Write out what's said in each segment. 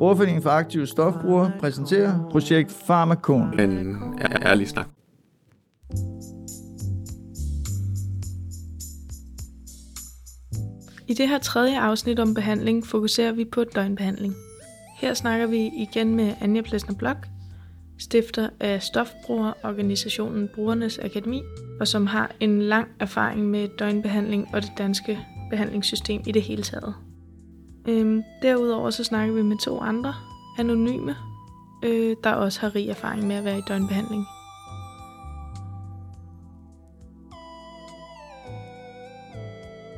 Brugerforeningen for Aktive Stofbrugere præsenterer projekt Farmakon. En ærlig snak. I det her tredje afsnit om behandling fokuserer vi på døgnbehandling. Her snakker vi igen med Anja Plesner Blok, stifter af stofbrugerorganisationen Brugernes Akademi, og som har en lang erfaring med døgnbehandling og det danske behandlingssystem i det hele taget. Øhm, derudover så snakker vi med to andre anonyme, øh, der også har rig erfaring med at være i døgnbehandling.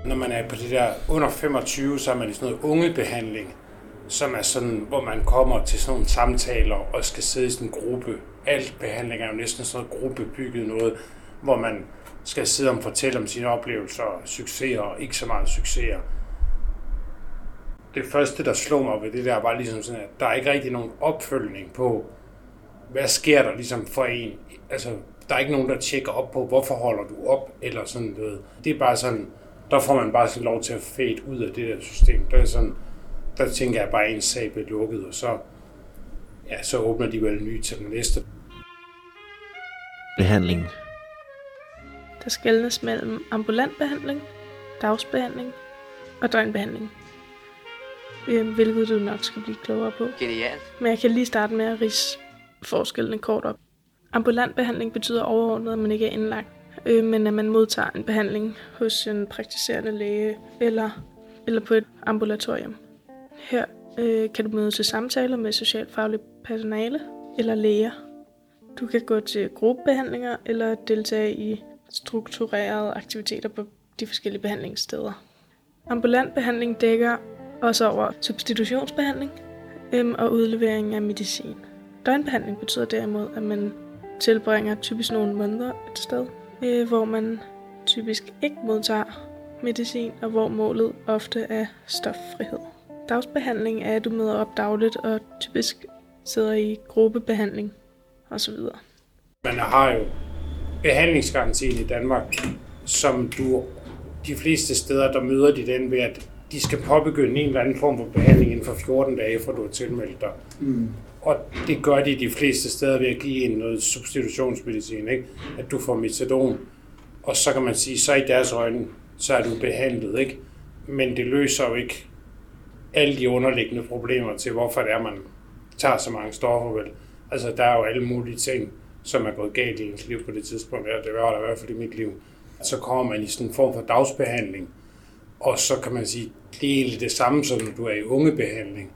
Når man er på det der under 25, så er man i sådan noget ungebehandling, som er sådan, hvor man kommer til sådan nogle samtaler og skal sidde i sådan en gruppe. Alt behandling er jo næsten sådan noget gruppebygget noget, hvor man skal sidde og fortælle om sine oplevelser, succeser og ikke så meget succeser. Det første, der slog mig ved det der, var ligesom sådan, at der er ikke rigtig nogen opfølgning på, hvad sker der ligesom for en. Altså, der er ikke nogen, der tjekker op på, hvorfor holder du op, eller sådan noget. Det er bare sådan, der får man bare sådan lov til at fade ud af det der system. Der, er sådan, der tænker jeg bare, at en sag bliver lukket, og så, ja, så åbner de vel ny til den næste. Behandling. Der skældnes mellem ambulant behandling, dagsbehandling og døgnbehandling. Øh, Hvilket du nok skal blive klogere på. Genialt. Men jeg kan lige starte med at rise forskellene kort op. Ambulant behandling betyder overordnet, at man ikke er indlagt, øh, men at man modtager en behandling hos en praktiserende læge eller, eller på et ambulatorium. Her øh, kan du møde til samtaler med socialfagligt personale eller læger. Du kan gå til gruppebehandlinger eller deltage i strukturerede aktiviteter på de forskellige behandlingssteder. Ambulant behandling dækker også over substitutionsbehandling øhm, og udlevering af medicin. Døgnbehandling betyder derimod, at man tilbringer typisk nogle måneder et sted, øh, hvor man typisk ikke modtager medicin, og hvor målet ofte er stoffrihed. Dagsbehandling er, at du møder op dagligt og typisk sidder i gruppebehandling osv. Man har jo behandlingsgarantien i Danmark, som du de fleste steder, der møder de den ved, at de skal påbegynde en eller anden form for behandling inden for 14 dage, for du har tilmeldt dig. Mm. Og det gør de de fleste steder ved at give en noget substitutionsmedicin, ikke? at du får metadon. Og så kan man sige, så i deres øjne, så er du behandlet, ikke? Men det løser jo ikke alle de underliggende problemer til, hvorfor det er, man tager så mange stoffer, vel? Altså, der er jo alle mulige ting, som er gået galt i ens liv på det tidspunkt. Ja, det var der i hvert fald i mit liv. Så kommer man i sådan en form for dagsbehandling, og så kan man sige, det er egentlig det samme, som når du er i ungebehandling.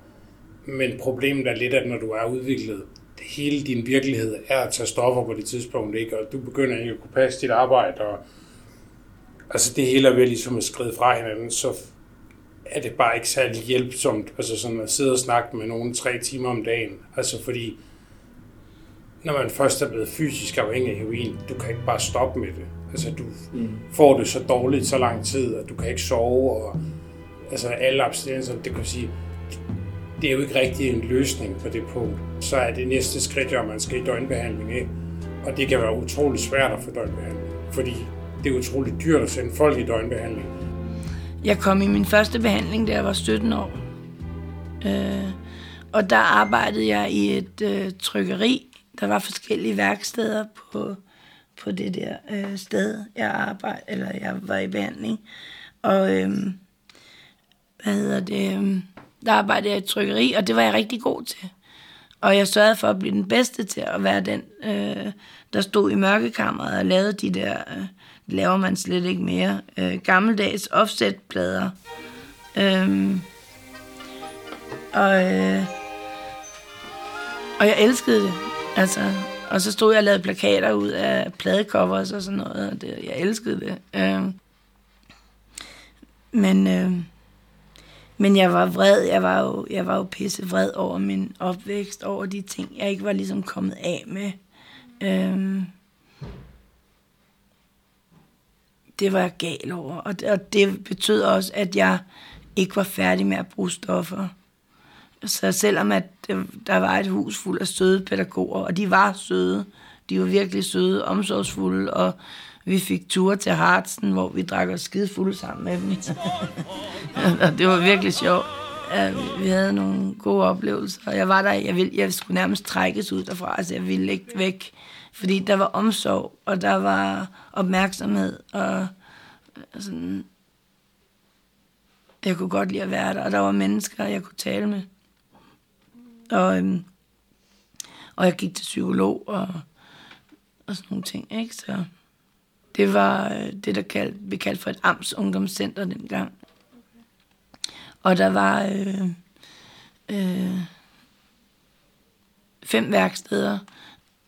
Men problemet er lidt, at når du er udviklet, hele din virkelighed er at tage stoffer på det tidspunkt, ikke? og du begynder ikke at kunne passe dit arbejde, og altså det hele er ved ligesom at skride fra hinanden, så er det bare ikke særlig hjælpsomt, altså sådan at sidde og snakke med nogen tre timer om dagen, altså fordi når man først er blevet fysisk afhængig af heroin, du kan ikke bare stoppe med det. Altså, du mm. får det så dårligt så lang tid, at du kan ikke sove, og altså, alle abstinenser, det kan sige, det er jo ikke rigtig en løsning på det punkt. Så er det næste skridt, at man skal i døgnbehandling, ikke? Og det kan være utrolig svært at få døgnbehandling, fordi det er utroligt dyrt at sende folk i døgnbehandling. Jeg kom i min første behandling, da jeg var 17 år. Øh, og der arbejdede jeg i et øh, trykkeri. Der var forskellige værksteder på på det der øh, sted, jeg arbejde, eller jeg var i behandling. Og øh, hvad hedder det, øh, der arbejdede jeg i trykkeri, og det var jeg rigtig god til. Og jeg sørgede for at blive den bedste til at være den, øh, der stod i mørkekammeret og lavede de der, øh, laver man slet ikke mere, øh, gammeldags offsetplader. Øh, og, øh, og jeg elskede det. Altså, og så stod jeg og lavede plakater ud af pladecovers og sådan noget. Og det, jeg elskede det. Øh, men, øh, men jeg var vred. Jeg var, jo, jeg var jo pisse vred over min opvækst, over de ting, jeg ikke var ligesom kommet af med. Øh, det var jeg gal over. Og det, og det betød også, at jeg ikke var færdig med at bruge stoffer. Så selvom at der var et hus fuld af søde pædagoger, og de var søde, de var virkelig søde, omsorgsfulde, og vi fik ture til Hartsen, hvor vi drak os skide fulde sammen med dem. og det var virkelig sjovt. Ja, vi havde nogle gode oplevelser, og jeg var der, jeg, ville, jeg skulle nærmest trækkes ud derfra, altså jeg ville ikke væk, fordi der var omsorg, og der var opmærksomhed, og øh, sådan, jeg kunne godt lide at være der, og der var mennesker, jeg kunne tale med. Og, øhm, og jeg gik til psykolog og, og sådan nogle ting, ikke? Så det var øh, det, der kald, blev kaldt for et AMS ungdomscenter dengang. Og der var øh, øh, fem værksteder,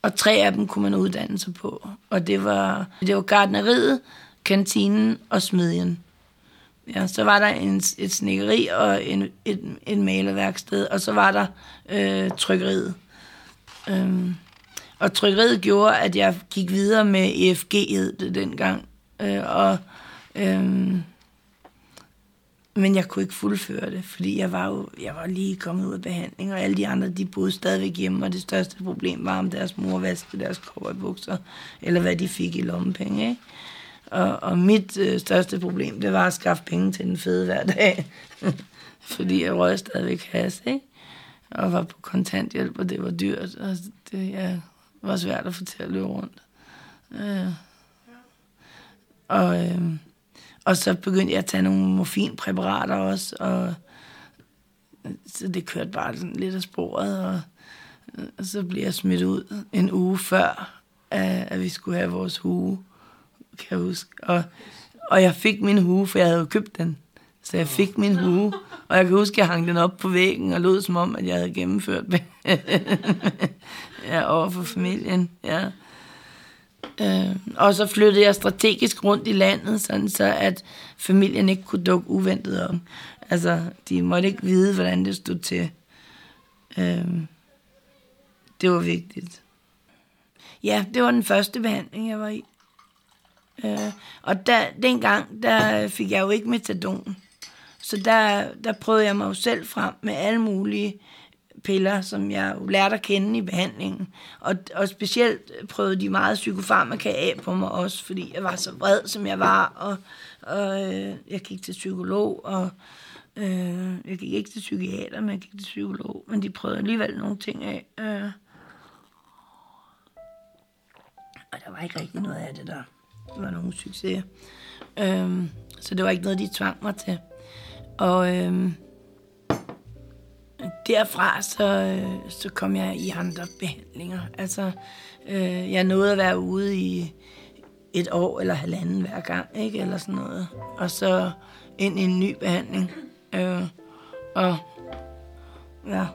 og tre af dem kunne man uddanne sig på. Og det var, det var gardneriet, kantinen og smedjen. Ja, så var der en, et snikkeri og en, et, et malerværksted, og så var der øh, trykkeriet. Øhm, og trykkeriet gjorde, at jeg gik videre med EFG hed det dengang. Øh, og, øhm, men jeg kunne ikke fuldføre det, fordi jeg var jo jeg var lige kommet ud af behandling, og alle de andre, de boede stadigvæk hjemme, og det største problem var, om deres mor vaskede deres bukser, eller hvad de fik i lommepenge, ikke? Og, og mit øh, største problem, det var at skaffe penge til den fede hver dag. fordi jeg røg stadigvæk has, ikke? Og var på kontanthjælp, og det var dyrt. Og det ja, var svært at få til at løbe rundt. Øh. Og, øh, og så begyndte jeg at tage nogle morfinpræparater også, og så det kørte bare sådan lidt af sporet, og, og så blev jeg smidt ud en uge før, at, at vi skulle have vores hue kan jeg huske. Og, og jeg fik min hue, for jeg havde jo købt den. Så jeg fik min hue, og jeg kan huske, at jeg hang den op på væggen og lød som om, at jeg havde gennemført ja, over for familien. Ja. Øh, og så flyttede jeg strategisk rundt i landet, sådan så at familien ikke kunne dukke uventet om. Altså, de måtte ikke vide, hvordan det stod til. Øh, det var vigtigt. Ja, det var den første behandling, jeg var i. Øh, og der, dengang, der fik jeg jo ikke metadon. Så der, der prøvede jeg mig jo selv frem med alle mulige piller, som jeg jo lærte at kende i behandlingen. Og, og specielt prøvede de meget psykofarmaka af på mig også, fordi jeg var så vred, som jeg var, og, og øh, jeg gik til psykolog, og øh, jeg gik ikke til psykiater, men jeg gik til psykolog, men de prøvede alligevel nogle ting af. Øh. Og der var ikke rigtig noget af det der var nogle succes. Øhm, så det var ikke noget, de tvang mig til. Og øhm, derfra så, øh, så kom jeg i andre behandlinger. Altså, øh, jeg nåede at være ude i et år eller halvanden hver gang, ikke? Eller sådan noget. Og så ind i en ny behandling. Øh, og ja,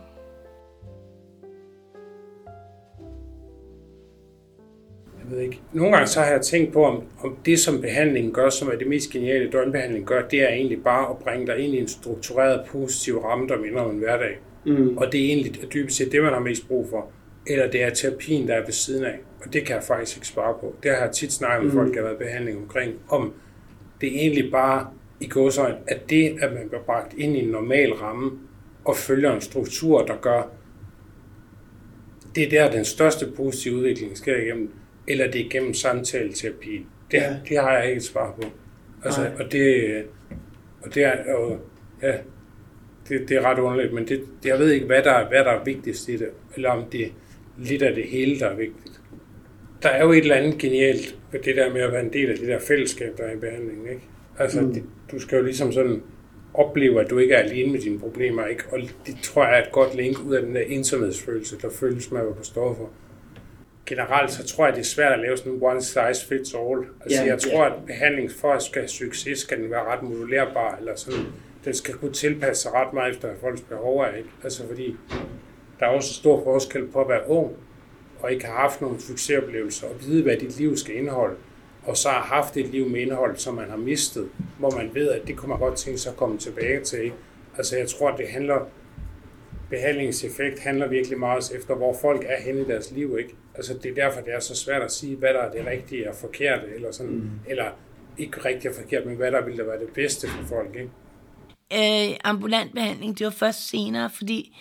ved ikke. Nogle gange så har jeg tænkt på, om, om det, som behandlingen gør, som er det mest geniale, døgnbehandling gør, det er egentlig bare at bringe dig ind i en struktureret, positiv ramme, der minder om en hverdag. Mm. Og det er egentlig dybest set det, man har mest brug for. Eller det er terapien, der er ved siden af. Og det kan jeg faktisk ikke spare på. Det har jeg tit snakket med mm. folk, der har været behandling omkring, om det er egentlig bare i godsøjne, at det, at man bliver bragt ind i en normal ramme, og følger en struktur, der gør, det er der, den største positive udvikling sker igennem eller det er gennem samtale-terapi. Det, ja. det har jeg ikke et svar på. Altså, og det, og det er, og, ja, det, det er ret underligt, men det, jeg ved ikke, hvad der, hvad der er vigtigst i det, eller om det er lidt af det hele, der er vigtigt. Der er jo et eller andet genialt ved det der med at være en del af det der fællesskab, der er i behandlingen. Ikke? Altså, mm. det, du skal jo ligesom sådan opleve, at du ikke er alene med dine problemer, ikke? og det tror jeg er et godt link ud af den der ensomhedsfølelse, der føles med at være på stoffer generelt så tror jeg, det er svært at lave sådan en one size fits all. Altså yeah, jeg tror, yeah. at behandling for at skal have succes, skal den være ret modulerbar, eller sådan, den skal kunne tilpasse sig ret meget efter folks behov er, ikke? Altså fordi der er også stor forskel på at være ung, og ikke har haft nogle succesoplevelser, og vide, hvad dit liv skal indeholde, og så har haft et liv med indhold, som man har mistet, hvor man ved, at det kunne man godt tænke sig at komme tilbage til. Ikke? Altså jeg tror, at det handler, behandlingseffekt handler virkelig meget efter, hvor folk er henne i deres liv. Ikke? Altså det er derfor, det er så svært at sige, hvad der er det rigtige og forkerte, eller sådan, mm. eller ikke rigtigt og forkert, men hvad der ville være det bedste for folk, ikke? Øh, ambulant behandling, det var først senere, fordi,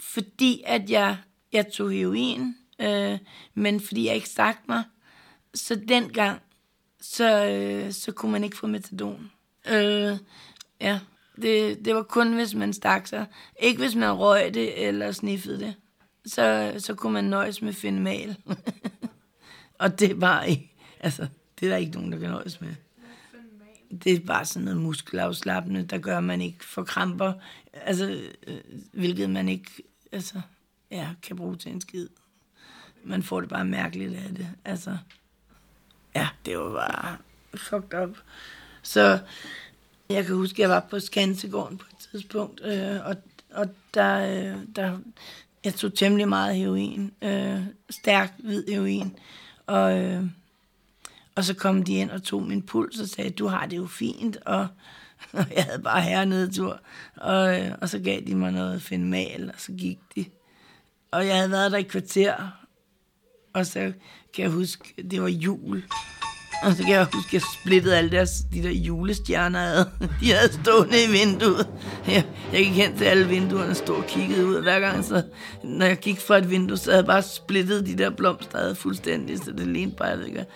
fordi at jeg, jeg tog heroin, øh, men fordi jeg ikke stak mig, så dengang, så, øh, så kunne man ikke få metadon. Øh, ja, det, det var kun, hvis man stak sig. Ikke hvis man røg det eller sniffede det. Så, så kunne man nøjes med fenomal. og det var ikke, altså, det er der ikke nogen, der kan nøjes med. Det er bare sådan noget muskelafslappende, der gør, at man ikke får kramper. Altså, øh, hvilket man ikke altså, ja, kan bruge til en skid. Man får det bare mærkeligt af det. Altså, ja, det var bare fucked up. Så jeg kan huske, at jeg var på Skansegården på et tidspunkt, øh, og, og der, øh, der, jeg tog temmelig meget heroin, øh, stærk hvid heroin, og, øh, og så kom de ind og tog min puls og sagde, du har det jo fint, og, og jeg havde bare hernede og, øh, og så gav de mig noget fenomal, og så gik de. Og jeg havde været der i kvarter, og så kan jeg huske, det var jul, og så kan jeg huske, at jeg splittede alle deres, de der julestjerner ad. De havde stående i vinduet. Jeg, jeg gik hen til alle vinduerne og stod og kiggede ud. Og hver gang, så, når jeg gik fra et vindue, så havde jeg bare splittet de der blomster ad fuldstændig, så det lignede bare, jeg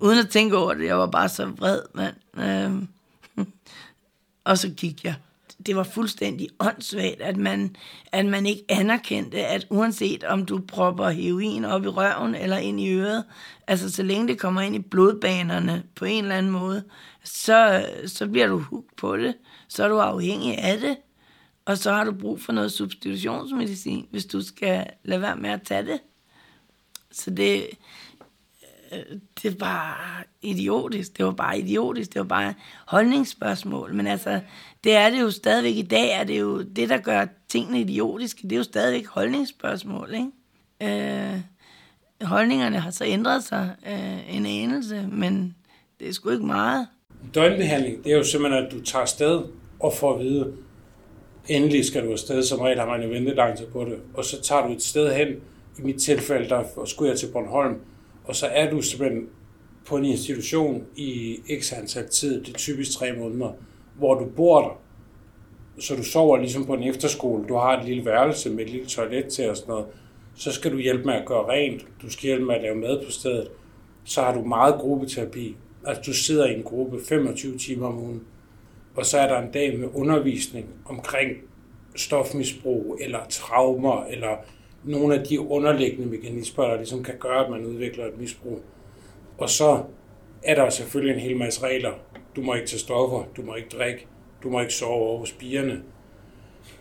Uden at tænke over det, jeg var bare så vred, mand. Øhm. Og så gik jeg det var fuldstændig åndssvagt, at man, at man ikke anerkendte, at uanset om du propper heroin op i røven eller ind i øret, altså så længe det kommer ind i blodbanerne på en eller anden måde, så, så bliver du hugt på det, så er du afhængig af det, og så har du brug for noget substitutionsmedicin, hvis du skal lade være med at tage det. Så det, det var idiotisk. Det var bare idiotisk. Det var bare holdningsspørgsmål. Men altså, det er det jo stadigvæk i dag, er det jo det, der gør tingene idiotiske. Det er jo stadigvæk holdningsspørgsmål, ikke? Øh, holdningerne har så ændret sig øh, en anelse, men det er sgu ikke meget. Døgnbehandling, det er jo simpelthen, at du tager sted og får at vide, endelig skal du afsted, som regel har man jo ventet lang tid på det, og så tager du et sted hen, i mit tilfælde, der skulle jeg til Bornholm, og så er du simpelthen på en institution i x antal tid, det er typisk tre måneder, hvor du bor der. Så du sover ligesom på en efterskole, du har et lille værelse med et lille toilet til og sådan noget. Så skal du hjælpe med at gøre rent, du skal hjælpe med at lave mad på stedet. Så har du meget gruppeterapi. Altså du sidder i en gruppe 25 timer om ugen. Og så er der en dag med undervisning omkring stofmisbrug, eller traumer, eller nogle af de underliggende mekanismer, der ligesom kan gøre, at man udvikler et misbrug. Og så er der selvfølgelig en hel masse regler. Du må ikke tage stoffer, du må ikke drikke, du må ikke sove over hos bierne,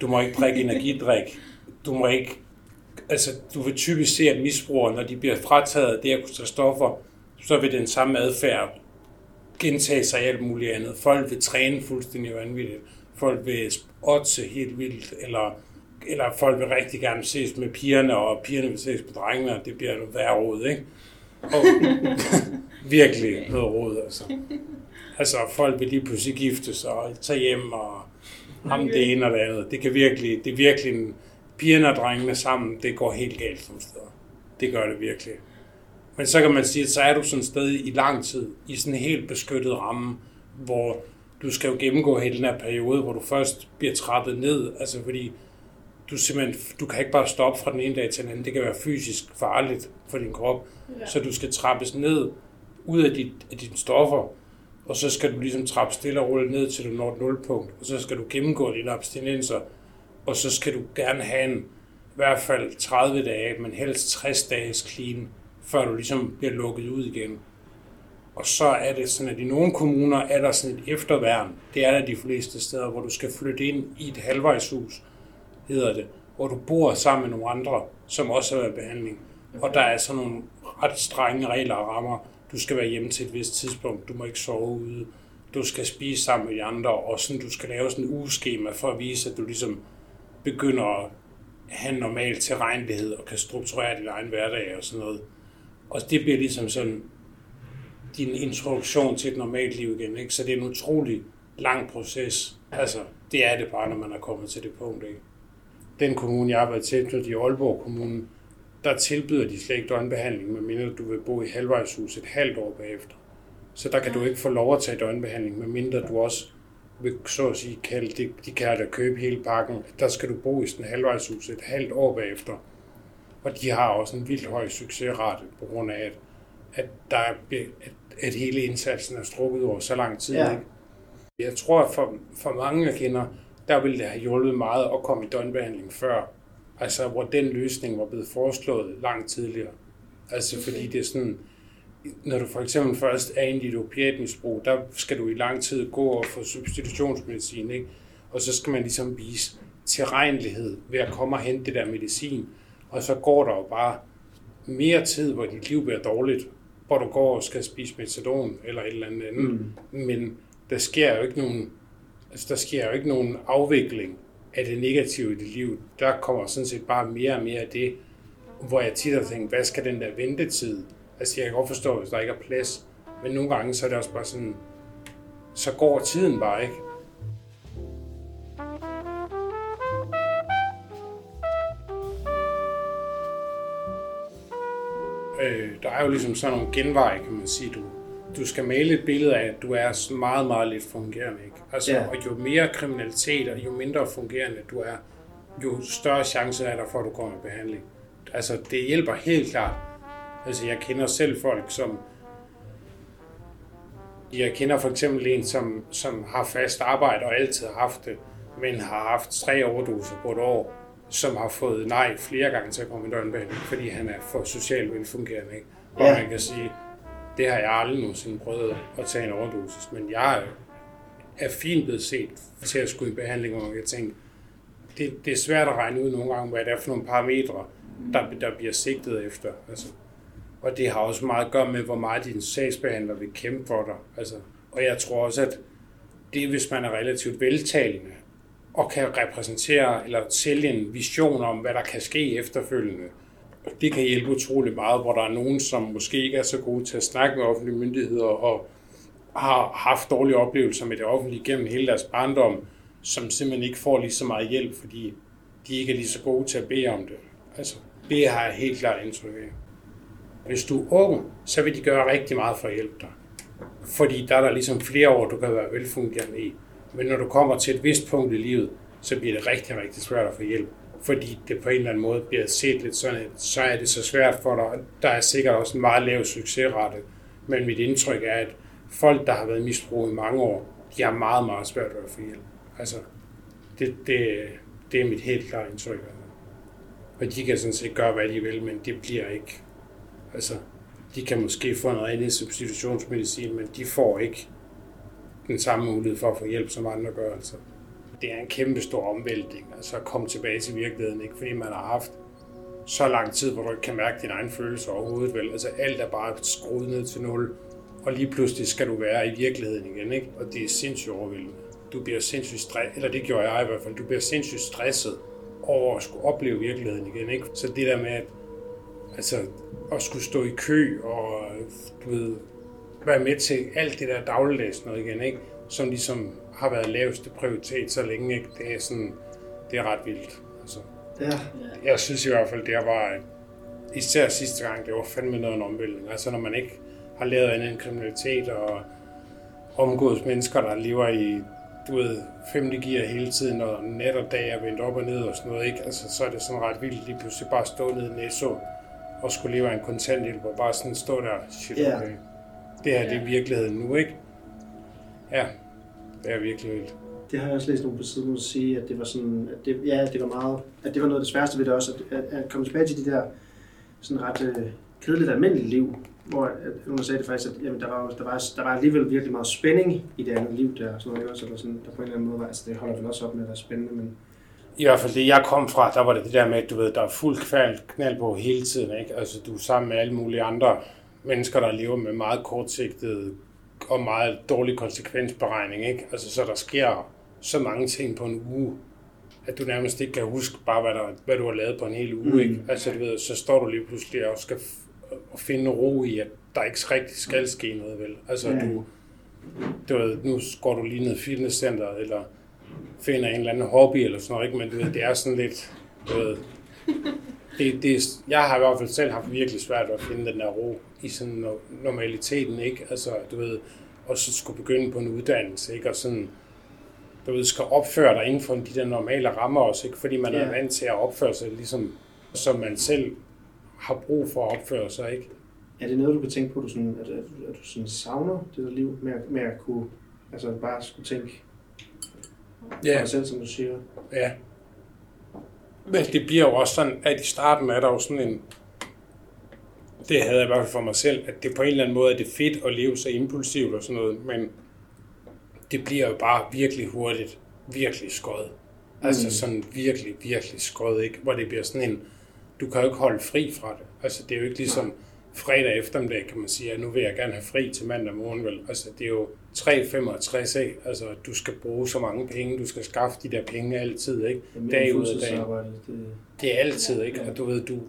du må ikke drikke energidrik, du må ikke... Altså, du vil typisk se, at misbrugere, når de bliver frataget det at kunne tage stoffer, så vil den samme adfærd gentage sig i alt muligt andet. Folk vil træne fuldstændig vanvittigt. Folk vil otse helt vildt, eller eller folk vil rigtig gerne ses med pigerne, og pigerne vil ses med drengene, og det bliver noget værre råd, ikke? Og virkelig noget råd, altså. Altså, folk vil lige pludselig gifte sig og tage hjem, og ham det ene og det andet. Det kan virkelig, det er virkelig en, pigerne og drengene sammen, det går helt galt som steder. Det gør det virkelig. Men så kan man sige, at så er du sådan et sted i lang tid, i sådan en helt beskyttet ramme, hvor du skal jo gennemgå hele den her periode, hvor du først bliver trappet ned, altså fordi du simpelthen, du kan ikke bare stoppe fra den ene dag til den anden. Det kan være fysisk farligt for din krop. Ja. Så du skal trappes ned ud af, dit, af dine stoffer, og så skal du ligesom trappe stille og roligt ned til du når et nulpunkt, og så skal du gennemgå dine abstinenser, og så skal du gerne have en i hvert fald 30 dage, men helst 60 dages clean, før du ligesom bliver lukket ud igen. Og så er det sådan, at i nogle kommuner er der sådan et efterværn. Det er der de fleste steder, hvor du skal flytte ind i et halvvejshus, hedder det, hvor du bor sammen med nogle andre, som også har været i behandling. Og der er sådan nogle ret strenge regler og rammer. Du skal være hjemme til et vist tidspunkt, du må ikke sove ude, du skal spise sammen med de andre, og sådan, du skal lave sådan en ugeskema for at vise, at du ligesom begynder at have normal tilregnelighed og kan strukturere din egen hverdag og sådan noget. Og det bliver ligesom sådan din introduktion til et normalt liv igen. Ikke? Så det er en utrolig lang proces. Altså, det er det bare, når man er kommet til det punkt. Ikke? Den kommune, jeg arbejder til, i Aalborg Kommune, der tilbyder de slet ikke døgnbehandling, medmindre du vil bo i halvvejshus et halvt år bagefter. Så der kan du ikke få lov at tage døgnbehandling, medmindre du også vil så at sige kalde det, de kan da købe hele pakken. Der skal du bo i sådan halvvejshus et halvt år bagefter. Og de har også en vildt høj succesrate på grund af, at, at, der er, at, at hele indsatsen er strukket over så lang tid. Ja. Ikke? Jeg tror, at for, for mange jeg kender, der ville det have hjulpet meget at komme i døgnbehandling før. Altså, hvor den løsning var blevet foreslået langt tidligere. Altså, fordi det er sådan, når du for eksempel først er i dit opiatmisbrug, der skal du i lang tid gå og få substitutionsmedicin, ikke? Og så skal man ligesom vise tilregnelighed ved at komme og hente det der medicin. Og så går der jo bare mere tid, hvor dit liv bliver dårligt, hvor du går og skal spise metadon eller et eller andet andet. Mm. Men der sker jo ikke nogen, altså der sker jo ikke nogen afvikling af det negative i dit liv. Der kommer sådan set bare mere og mere af det, hvor jeg tit har tænkt, hvad skal den der ventetid? Altså jeg kan godt forstå, hvis der ikke er plads, men nogle gange så er det også bare sådan, så går tiden bare ikke. Øh, der er jo ligesom sådan nogle genveje, kan man sige. Du, du skal male et billede af, at du er så meget, meget lidt fungerende. Altså, Ja. Og jo mere kriminalitet og jo mindre fungerende du er, jo større chance er der for, at du kommer i behandling. Altså, det hjælper helt klart. Altså, jeg kender selv folk, som... Jeg kender for eksempel en, som, som har fast arbejde og altid har haft det, men har haft tre overdoser på et år, som har fået nej flere gange til at komme i døgnbehandling, fordi han er for socialt velfungerende. Ikke? Og Ja. man kan sige, det har jeg aldrig nogensinde prøvet at tage en overdosis, men jeg er- fint blevet set til at skulle i behandling, og jeg tænker, det, det er svært at regne ud nogle gange, hvad det er for nogle parametre, der, der bliver sigtet efter. Altså. Og det har også meget at gøre med, hvor meget din sagsbehandler vil kæmpe for dig. Altså. Og jeg tror også, at det hvis man er relativt veltalende, og kan repræsentere eller sælge en vision om, hvad der kan ske efterfølgende. Det kan hjælpe utrolig meget, hvor der er nogen, som måske ikke er så gode til at snakke med offentlige myndigheder og har haft dårlige oplevelser med det offentlige gennem hele deres barndom, som simpelthen ikke får lige så meget hjælp, fordi de ikke er lige så gode til at bede om det. Altså, det har jeg helt klart indtryk af. Hvis du er ung, så vil de gøre rigtig meget for at hjælpe dig. Fordi der er der ligesom flere år, du kan være velfungerende i. Men når du kommer til et vist punkt i livet, så bliver det rigtig, rigtig svært at få hjælp. Fordi det på en eller anden måde bliver set lidt sådan, at så er det så svært for dig. Der er sikkert også en meget lav succesrate. Men mit indtryk er, at folk, der har været misbrug i mange år, de har meget, meget svært ved at få hjælp. Altså, det, det, det er mit helt klare indtryk. Altså. Og de kan sådan set gøre, hvad de vil, men det bliver ikke. Altså, de kan måske få noget andet substitutionsmedicin, men de får ikke den samme mulighed for at få hjælp, som andre gør. Altså. Det er en kæmpe stor omvæltning, altså at komme tilbage til virkeligheden, ikke? fordi man har haft så lang tid, hvor du ikke kan mærke dine egne følelser overhovedet. Vel? Altså alt er bare skruet ned til nul, og lige pludselig skal du være i virkeligheden igen, ikke? og det er sindssygt overvældende. Du bliver sindssygt stresset, eller det gjorde jeg i hvert fald, du bliver sindssygt stresset over at skulle opleve virkeligheden igen. Ikke? Så det der med, at altså, at skulle stå i kø og du ved, være med til alt det der dagligdags noget igen, ikke? som ligesom har været laveste prioritet så længe. Ikke? Det er sådan, det er ret vildt. Altså, Ja. jeg synes i hvert fald, det var især sidste gang, det var fandme noget en omvæltning. Altså når man ikke har lavet andet end kriminalitet og omgås mennesker, der lever i du ved, femte gear hele tiden, og nat og dag er vendt op og ned og sådan noget, ikke? Altså, så er det sådan ret vildt lige pludselig bare stå nede i Netto og skulle leve af en kontanthjælp og bare sådan stå der, shit, okay. Det her, det er virkeligheden nu, ikke? Ja, det er virkelig vildt. Det har jeg også læst nogen på siden at sige, at det var sådan, at det, ja, det var meget, at det var noget af det sværeste ved det også, at, at, at komme tilbage til de der sådan ret øh, kedeligt almindeligt liv, hvor at, hun sagde det faktisk, at jamen, der, var, der, var, der var alligevel virkelig meget spænding i det andet liv der, sådan noget, også, eller sådan, der på en eller anden måde var, altså det holder vel også op med at være spændende, men I hvert fald det, jeg kom fra, der var det det der med, at du ved, der er fuld knald, knald på hele tiden. Ikke? Altså, du er sammen med alle mulige andre mennesker, der lever med meget kortsigtet og meget dårlig konsekvensberegning. Ikke? Altså, så der sker så mange ting på en uge, at du nærmest ikke kan huske bare, hvad, der, hvad du har lavet på en hel uge. Mm. Ikke? Altså, du ved, så står du lige pludselig og skal og finde ro i, at der ikke rigtig skal ske noget, vel? Altså, Ja. du, du ved, nu går du lige ned i fitnesscenteret, eller finder en eller anden hobby eller sådan noget, ikke? men du ved, det er sådan lidt, du ved, det, det, jeg har i hvert fald selv haft virkelig svært at finde den der ro i sådan no- normaliteten, ikke? Altså, du ved, og så skulle begynde på en uddannelse, ikke? Og sådan, du ved, skal opføre dig inden for de der normale rammer også, ikke? Fordi man Ja. er vant til at opføre sig ligesom, som man selv har brug for at opføre sig, ikke? er det noget, du kan tænke på, at du, sådan, at, at, at du sådan savner det der liv med, at- med at kunne Altså bare skulle tænke Ja. dig selv, som du siger. Ja. Men det bliver jo også sådan, at i starten er der jo sådan en... Det havde jeg i hvert fald for mig selv, at det på en eller anden måde er det fedt at leve så impulsivt og sådan noget, men det bliver jo bare virkelig hurtigt, virkelig skøjet. Altså Mm. sådan virkelig, virkelig skøjet, ikke? Hvor det bliver sådan en, du kan jo ikke holde fri fra det. Altså det er jo ikke ligesom fredag eftermiddag, kan man sige, at nu vil jeg gerne have fri til mandag morgen, vel? Altså det er jo 3,65 af, altså du skal bruge så mange penge, du skal skaffe de der penge altid, ikke? Dag ud af dag. Det, Det er altid, ikke? Og du ved, du...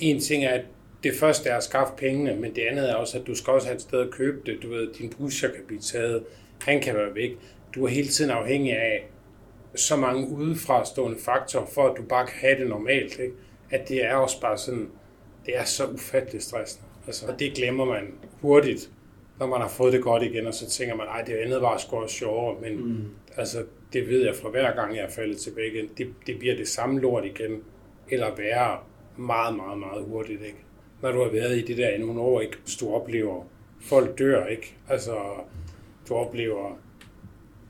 En ting er, at det første er at skaffe pengene, men det andet er også, at du skal også have et sted at købe det. Du ved, din pusher kan blive taget, han kan være væk. Du er hele tiden afhængig af så mange udefrastående faktorer, for at du bare kan have det normalt, ikke? At det er også bare sådan, det er så ufatteligt stressende. Altså, og det glemmer man hurtigt, når man har fået det godt igen, og så tænker man, ej, det andet var sgu også sjovere, men mm. Altså, det ved jeg fra hver gang, jeg er faldet tilbage igen. Det, det bliver det samme lort igen, eller værre meget, meget, meget hurtigt, ikke? Når du har været i det der i nogle år, ikke? Du oplever, folk dør, ikke? Altså, du oplever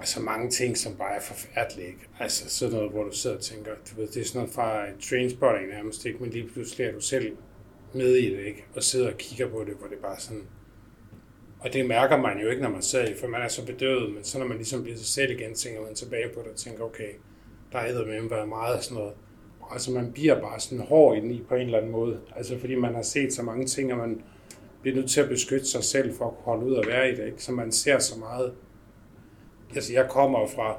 altså mange ting, som bare er forfærdelige, ikke? Altså sådan noget, hvor du sidder og tænker, du ved, det er sådan noget fra trainspotting nærmest, ikke? Men lige pludselig er du selv med i det, ikke? Og sidder og kigger på det, hvor det bare sådan, og det mærker man jo ikke, når man sidder i, for man er så bedøvet, men så når man ligesom bliver sig selv igen, tænker man tilbage på det og tænker, okay, der har med været meget af sådan noget. Altså man bliver bare sådan hård i på en eller anden måde. Altså fordi man har set så mange ting, og man bliver nødt til at beskytte sig selv for at kunne holde ud og være i det. Ikke? Så man ser så meget. Altså jeg kommer fra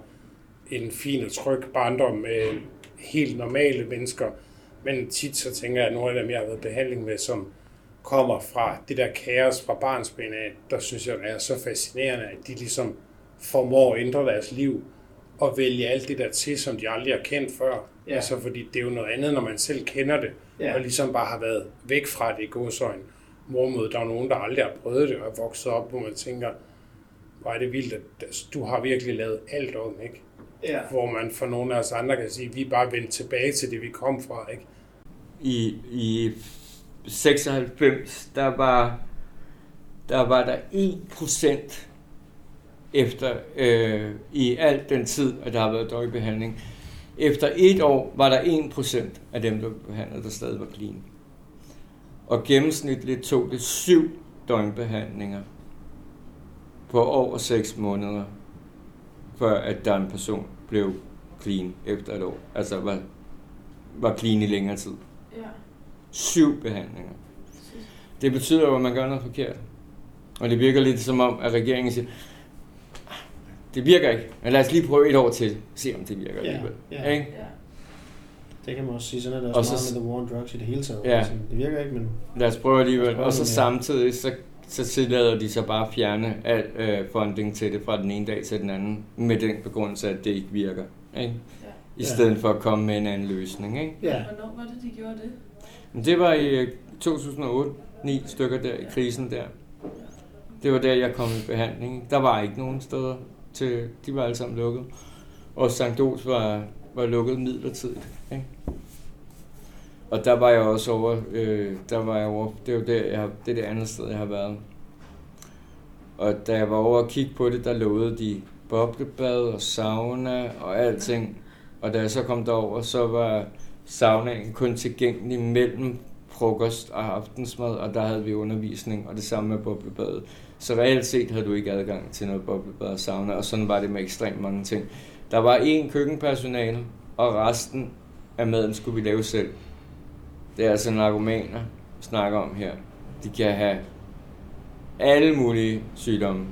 en fin og tryg barndom med helt normale mennesker, men tit så tænker jeg, at nogle af dem, jeg har været i behandling med, som kommer fra det der kaos fra barnsben af, der synes jeg, det er så fascinerende, at de ligesom formår at ændre deres liv og vælge alt det der til, som de aldrig har kendt før. Ja. Altså, fordi det er jo noget andet, når man selv kender det, Ja. og ligesom bare har været væk fra det i godsøjne. Hvorimod der er nogen, der aldrig har prøvet det og er vokset op, hvor man tænker, hvor er det vildt, at du har virkelig lavet alt om, ikke? Ja. Hvor man for nogle af os andre kan sige, vi er bare vendt tilbage til det, vi kom fra, ikke? i, i 96, der var der var der 1% efter øh, i al den tid, at der har været døgnbehandling. Efter et år var der 1% af dem, der blev behandlet, der stadig var clean. Og gennemsnitligt tog det syv døgnbehandlinger på over 6 måneder, før at der en person blev clean efter et år. Altså var, var clean i længere tid. Ja. Syv behandlinger. Det betyder jo, at man gør noget forkert. Og det virker lidt som om, at regeringen siger, "Ah, det virker ikke, men lad os lige prøve et år til, se om det virker Ja, alligevel. ja. Ikke? Ja. Det kan man også sige, sådan er Og også så- meget med the war on drugs i det hele taget. Ja. Altså, det virker ikke, men Lad os prøve alligevel. Os prøve Og så samtidig, så, så tillader de så bare at fjerne al øh, funding til det fra den ene dag til den anden, med den begrundelse, at det ikke virker. Ikke? Ja. I stedet for at komme med en anden løsning. Ikke? ja. Hvornår var det, de gjorde det? Det var i øh, 2008, ni stykker der i krisen der. Det var der, jeg kom i behandling. Der var ikke nogen steder til, de var alle sammen lukket. Og St. Ols var, var lukket midlertidigt. Ikke? Og der var jeg også over, øh, der var jeg over, det er jo der, jeg, har- det er det andet sted, jeg har været. Og da jeg var over og kigge på det, der lovede de boblebad og sauna og alting. Og da jeg så kom derover, så var saunaen kun tilgængelig mellem frokost og aftensmad, og der havde vi undervisning, og det samme med boblebadet. Så reelt set havde du ikke adgang til noget boblebad og sauna, og sådan var det med ekstremt mange ting. Der var én køkkenpersonale, og resten af maden skulle vi lave selv. Det er altså narkomaner, vi snakker om her. De kan have alle mulige sygdomme,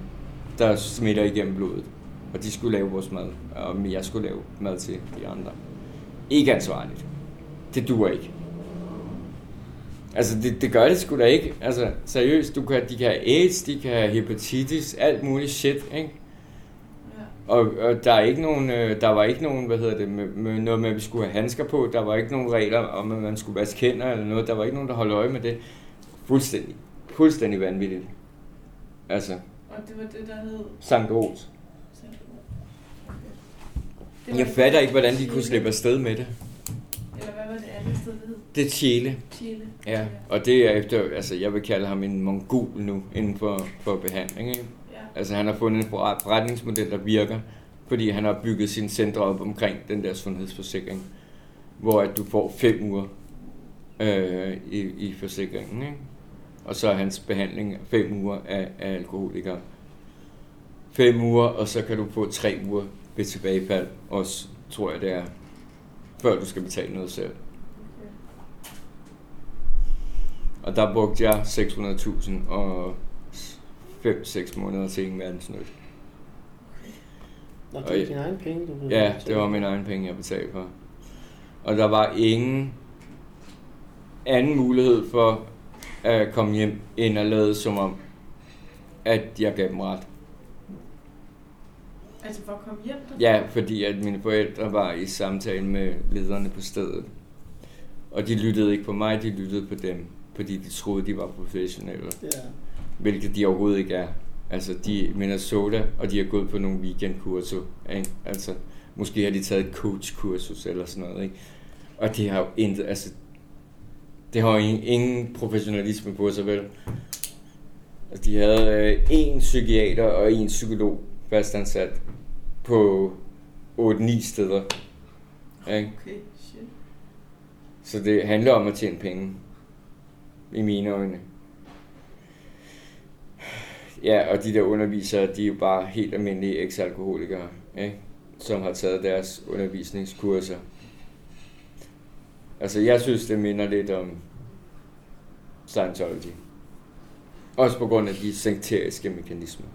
der smitter igennem blodet. Og de skulle lave vores mad, og jeg skulle lave mad til de andre. Ikke ansvarligt. Det duer ikke. Altså, det, det gør det sgu da ikke. Altså, seriøst, du kan, de kan have AIDS, de kan have hepatitis, alt muligt shit, ikke? Og, og der er ikke nogen, øh, der var ikke nogen, hvad hedder det, med, med noget med, at vi skulle have handsker på. Der var ikke nogen regler om, at man skulle vaske hænder eller noget. Der var ikke nogen, der holdt øje med det. Fuldstændig, fuldstændig vanvittigt. Altså, Og det var det, der hed... Sankt. Det var Jeg fatter ikke, hvordan de kunne slippe afsted med det. Eller hvad var det andet sted, det hed? Det er Chile. Chile. Ja, og det er efter, altså jeg vil kalde ham en mongol nu, inden for, for behandling, ikke? Altså han har fundet en forretningsmodel, der virker, fordi han har bygget sine centre op omkring den der sundhedsforsikring, hvor at du får fem uger øh, i, i forsikringen. Ikke? Og så er hans behandling fem uger af, af alkoholikere. Fem uger, og så kan du få tre uger ved tilbagefald, også tror jeg det er, før du skal betale noget selv. Og der brugte jeg 600.000 og 5-6 måneder til ingen verdensnyt. Nå, Og det er jeg- dine egne penge, du. Ja, det var min egen penge, jeg betalte for. Og der var ingen anden mulighed for at komme hjem, end at lade som om, at jeg gav dem ret. Altså for at komme hjem? Der? Ja, fordi at mine forældre var i samtale med lederne på stedet. Og de lyttede ikke på mig, de lyttede på dem. Fordi de troede, de var professionelle. Ja. Hvilket de overhovedet ikke er. Altså, de er Minnesota, og de har gået på nogle weekendkurser. Ikke? Altså, måske har de taget et coachkursus eller sådan noget. Ikke? Og det har jo intet, altså, det har jo ingen, ingen professionalisme på sig, vel? Altså, de havde øh, en psykiater og en psykolog fastansat på 8-9 steder. Ikke? Okay, shit. Så det handler om at tjene penge. I mine øjne. Ja, og de der undervisere, de er jo bare helt almindelige eks-alkoholikere, ikke? som har taget deres undervisningskurser. Altså, jeg synes, det minder lidt om Scientology. Også på grund af de sekteriske mekanismer.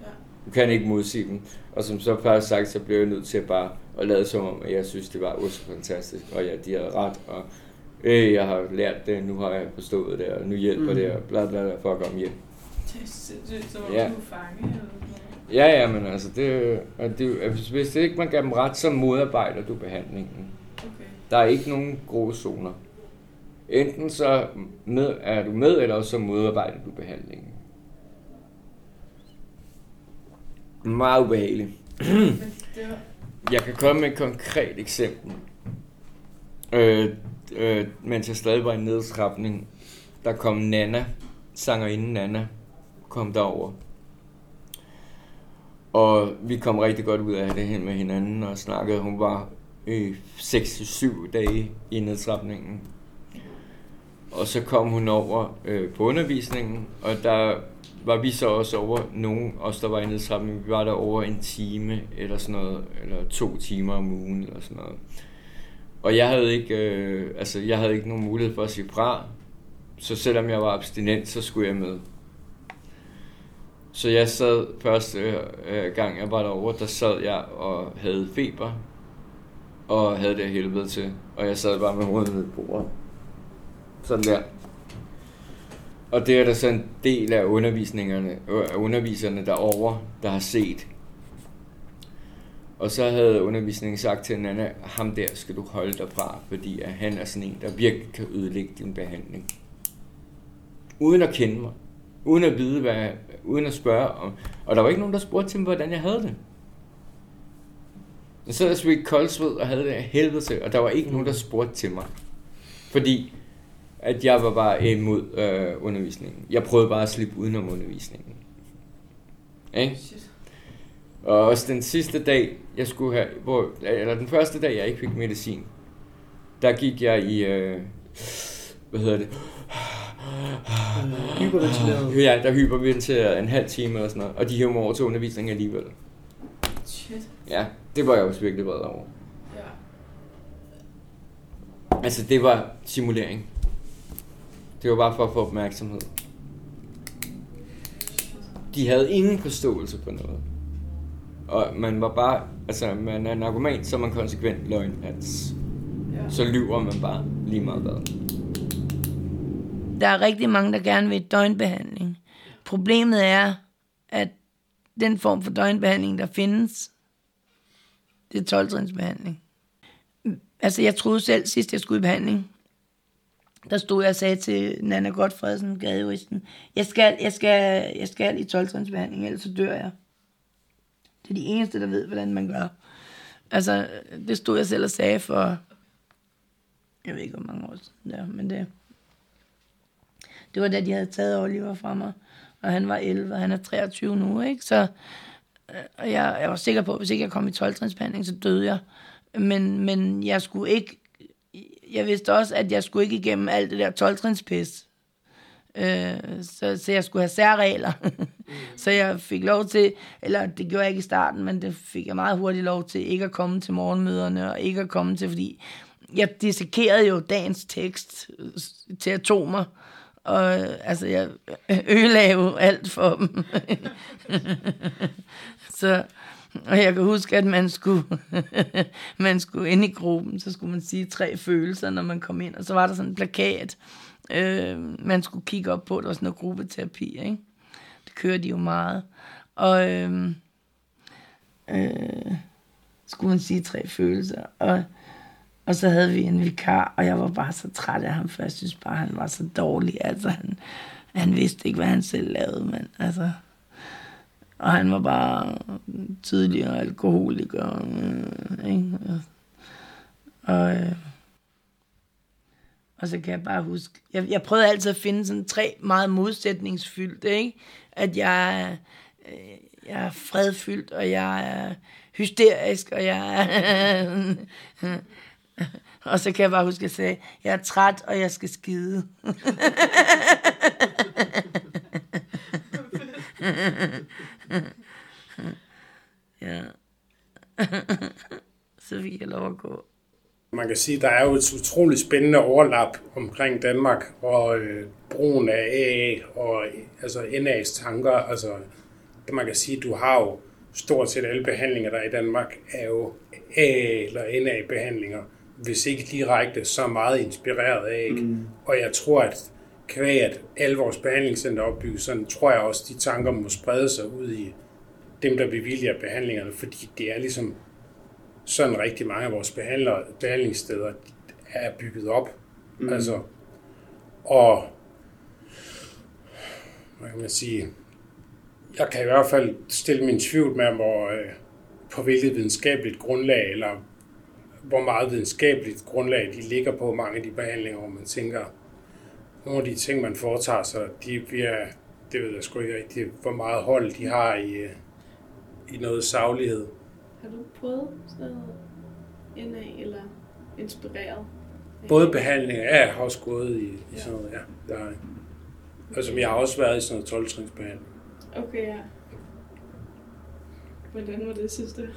Ja. Du kan ikke modsige dem. Og som så først sagt, så blev jeg nødt til at bare at lade som om, at jeg synes, det var så fantastisk, og ja, de havde ret, og øh, jeg har lært det, nu har jeg forstået det, og nu hjælper Mm. det, og bla bla bla, for at komme hjem. Sindssygt, som om Ja. du fange eller. Ja, ja, men altså, det, og det, altså, hvis det ikke man gav dem ret, så modarbejder du behandlingen. Okay. Der er ikke nogen grå zoner. Enten så med, er du med, eller så modarbejder du behandlingen. Meget ubehageligt. Var... Jeg kan komme med et konkret eksempel. Øh, øh, mens jeg stadig var i nedtrapning, der kom Nana, sangerinden Nana, kom derover. Og vi kom rigtig godt ud af det hen med hinanden og snakkede. Hun var øh, 6-7 dage i nedtrapningen. Og så kom hun over øh, på undervisningen, og der var vi så også over nogen, os der var i nedtrapningen, vi var der over en time eller sådan noget, eller to timer om ugen eller sådan noget. Og jeg havde ikke, øh, altså jeg havde ikke nogen mulighed for at sige fra, så selvom jeg var abstinent, så skulle jeg med. Så jeg sad første øh, gang, jeg var derovre, der sad jeg og havde feber, og havde det helvede til, og jeg sad bare med hovedet ned på bordet. Sådan der. Og det er der så en del af undervisningerne, øh, af underviserne derovre, der har set. Og så havde undervisningen sagt til Nana, ham der skal du holde dig fra, fordi at han er sådan en, der virkelig kan ødelægge din behandling. Uden at kende mig. Uden at vide, hvad, uden at spørge om. Og der var ikke nogen, der spurgte til mig, hvordan jeg havde det. Jeg sad og svedte koldsved og havde det af helvede til, og der var ikke nogen, der spurgte til mig. Fordi at jeg var bare imod øh, undervisningen. Jeg prøvede bare at slippe udenom undervisningen. Ikke? Shit. Og også den sidste dag, jeg skulle have, hvor, eller den første dag, jeg ikke fik medicin, der gik jeg i, øh, hvad hedder det? Hyperventileret. Ja, der hyperventilerede en halv time eller sådan noget, og de hævde mig over til undervisning alligevel. Shit. Ja, det var jeg også virkelig vred over. Ja. Altså, det var simulering. Det var bare for at få opmærksomhed. De havde ingen forståelse på noget. Og man var bare, altså man er en argument, så er man konsekvent løgnhals. Ja. Så lyver man bare lige meget hvad. Der er rigtig mange, der gerne vil døgnbehandling. Problemet er, at den form for døgnbehandling, der findes, det er 12-trinsbehandling. Altså, jeg troede selv, sidst jeg skulle i behandling, der stod jeg og sagde til Nana Godfredsen, gadejuristen, jeg skal, jeg skal, jeg skal i 12-trinsbehandling, ellers så dør jeg. Det er de eneste, der ved, hvordan man gør. Altså, det stod jeg selv og sagde for, jeg ved ikke, hvor mange år siden der, men det, det var da, de havde taget Oliver fra mig. og han var 11, og han er 23 nu, ikke? Så øh, og jeg, jeg var sikker på, at hvis ikke jeg kom i 12 så døde jeg. Men, men jeg skulle ikke, jeg vidste også, at jeg skulle ikke igennem alt det der 12 pis. Øh, så, så jeg skulle have særregler. så jeg fik lov til, eller det gjorde jeg ikke i starten, men det fik jeg meget hurtigt lov til, ikke at komme til morgenmøderne, og ikke at komme til, fordi jeg dissekerede jo dagens tekst til atomer, og altså, jeg ødelagde jo alt for dem. så, og jeg kan huske, at man skulle, man skulle ind i gruppen, så skulle man sige tre følelser, når man kom ind, og så var der sådan en plakat, øh, man skulle kigge op på. Det var sådan noget gruppeterapi, ikke? Det kører de jo meget. Og øh, øh, skulle man sige tre følelser. Og, og så havde vi en vikar, og jeg var bare så træt af ham, for jeg synes bare, han var så dårlig. Altså, han, han vidste ikke, hvad han selv lavede, men altså... Og han var bare tidligere alkoholiker. Øh, ikke? Og, øh, og så kan jeg bare huske, jeg, jeg prøvede altid at finde sådan tre meget modsætningsfyldte, ikke? At jeg, øh, jeg er fredfyldt, og jeg er hysterisk, og jeg er... og så kan jeg bare huske, at jeg sagde, jeg er træt, og jeg skal skide. ja. så fik jeg lov at gå. Man kan sige, at der er jo et utroligt spændende overlap omkring Danmark og øh, brugen af AA og altså NA's tanker. Altså, man kan sige, at du har jo stort set alle behandlinger, der er i Danmark, er jo AA eller NA-behandlinger, hvis ikke direkte så meget inspireret af. Mm. Og jeg tror, at kvæg at alle vores behandlingscenter opbygges, sådan tror jeg også, at de tanker må sprede sig ud i dem, der bevilger behandlingerne, fordi det er ligesom sådan rigtig mange af vores behandler, behandlingssteder er bygget op. Mm. Altså, og hvad kan man sige, jeg kan i hvert fald stille min tvivl med, hvor, øh, på hvilket videnskabeligt grundlag, eller hvor meget videnskabeligt grundlag de ligger på mange af de behandlinger, hvor man tænker, nogle af de ting, man foretager sig, de bliver, det ved jeg sgu ikke rigtig, hvor meget hold de har i, øh, i noget saglighed. Har du prøvet sådan noget NA eller inspireret? Både behandling, ja, jeg har også gået i, i sådan noget, ja. Der er, altså, jeg har også været i sådan noget 12-trinsbehandling. Okay, ja. Hvordan var det sidste?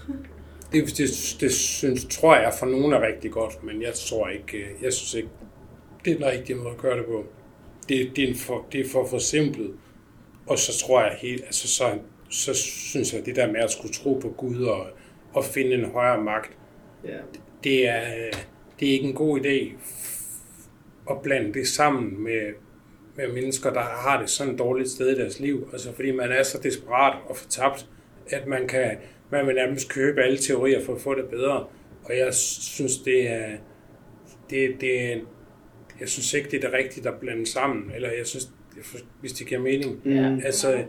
Det, det, det synes, tror jeg for nogen er rigtig godt, men jeg tror ikke, øh, jeg synes ikke, det er den rigtige måde at gøre det på. Det, det, er, for, det er for forsimplet. Og så tror jeg helt, altså så, så synes jeg, det der med at skulle tro på Gud og, at finde en højere magt. Ja. Det, er, det er ikke en god idé at blande det sammen med, med mennesker, der har det sådan et dårligt sted i deres liv. Altså fordi man er så desperat og fortabt, at man kan man vil nærmest købe alle teorier for at få det bedre. Og jeg synes, det er, det, det, jeg synes ikke, det er det rigtige, der blander sammen. Eller jeg synes, hvis det giver mening. Ja. Altså,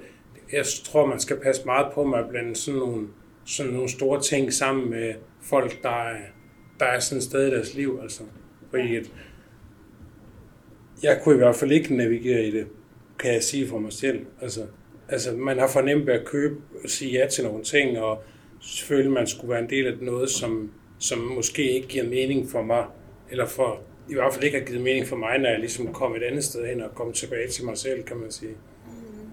jeg tror, man skal passe meget på med at blande sådan nogle sådan nogle store ting sammen med folk, der er, der er sådan et sted i deres liv. Altså. Fordi at jeg kunne i hvert fald ikke navigere i det, kan jeg sige for mig selv. Altså, altså man har fornemt ved at købe og sige ja til nogle ting, og selvfølgelig man skulle være en del af noget, som, som måske ikke giver mening for mig, eller for, i hvert fald ikke har givet mening for mig, når jeg ligesom kom et andet sted hen og kom tilbage til mig selv, kan man sige mm-hmm.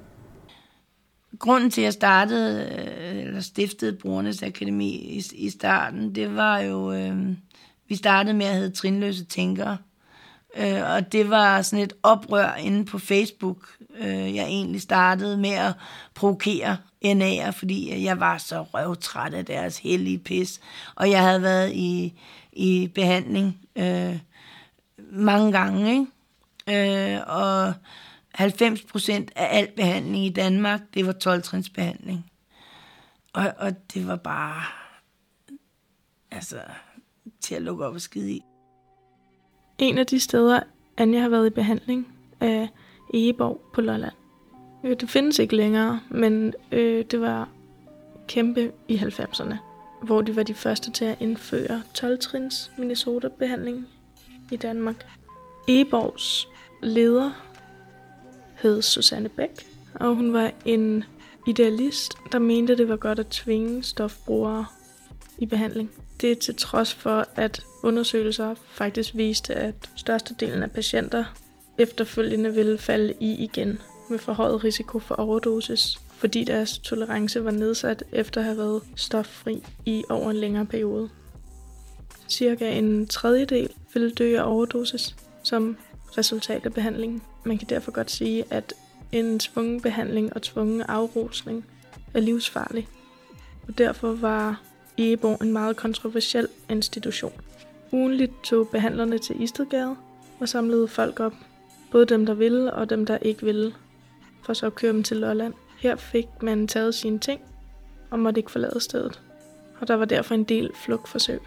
grunden til, at jeg startede, øh, eller stiftede Brugernes Akademi i, i starten, det var jo, øh, vi startede med at hedde Trinløse Tænkere. Øh, og det var sådan et oprør inde på Facebook. Øh, jeg egentlig startede med at provokere NA'er, fordi jeg var så røvtræt af deres hellige pis. Og jeg havde været i, i behandling øh, mange gange, ikke? Øh, og 90 procent af al behandling i Danmark, det var 12 behandling. Og, og det var bare, altså, til at lukke op og skide i. En af de steder, Anja har været i behandling, øh, er Egeborg på Lolland. Øh, det findes ikke længere, men øh, det var kæmpe i 90'erne, hvor de var de første til at indføre 12-trins Minnesota-behandling i Danmark. Egeborgs leder hed Susanne Bæk, og hun var en idealist, der mente, det var godt at tvinge stofbrugere i behandling. Det er til trods for, at undersøgelser faktisk viste, at størstedelen af patienter efterfølgende ville falde i igen med forhøjet risiko for overdosis, fordi deres tolerance var nedsat efter at have været stoffri i over en længere periode. Cirka en tredjedel ville dø af overdosis som resultat af behandlingen. Man kan derfor godt sige, at en tvungen behandling og tvungen afrusning er livsfarlig. Og derfor var Ebo en meget kontroversiel institution. Ugenligt tog behandlerne til Istedgade og samlede folk op. Både dem, der ville og dem, der ikke ville. For så at køre dem til Lolland. Her fik man taget sine ting og måtte ikke forlade stedet. Og der var derfor en del flugtforsøg.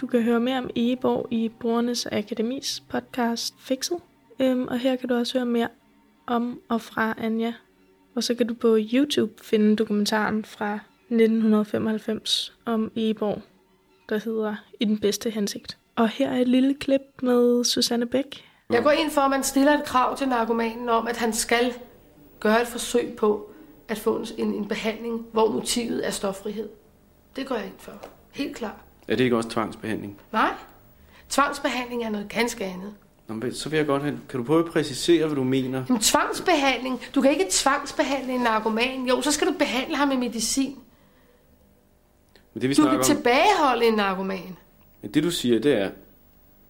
Du kan høre mere om Egeborg i Brugernes Akademis podcast Fixet. Øhm, og her kan du også høre mere om og fra Anja. Og så kan du på YouTube finde dokumentaren fra 1995 om Egeborg, der hedder I den bedste hensigt. Og her er et lille klip med Susanne Bæk. Jeg går ind for, at man stiller et krav til narkomanen om, at han skal gøre et forsøg på at få en, en behandling, hvor motivet er stoffrihed. Det går jeg ind for. Helt klart. Er det ikke også tvangsbehandling? Nej. Tvangsbehandling er noget ganske andet. Nå, men så vil jeg godt have... Kan du prøve at præcisere, hvad du mener? Men tvangsbehandling? Du kan ikke tvangsbehandle en narkoman. Jo, så skal du behandle ham med medicin. Men det, vi Du kan om, tilbageholde en narkoman. men det du siger, det er,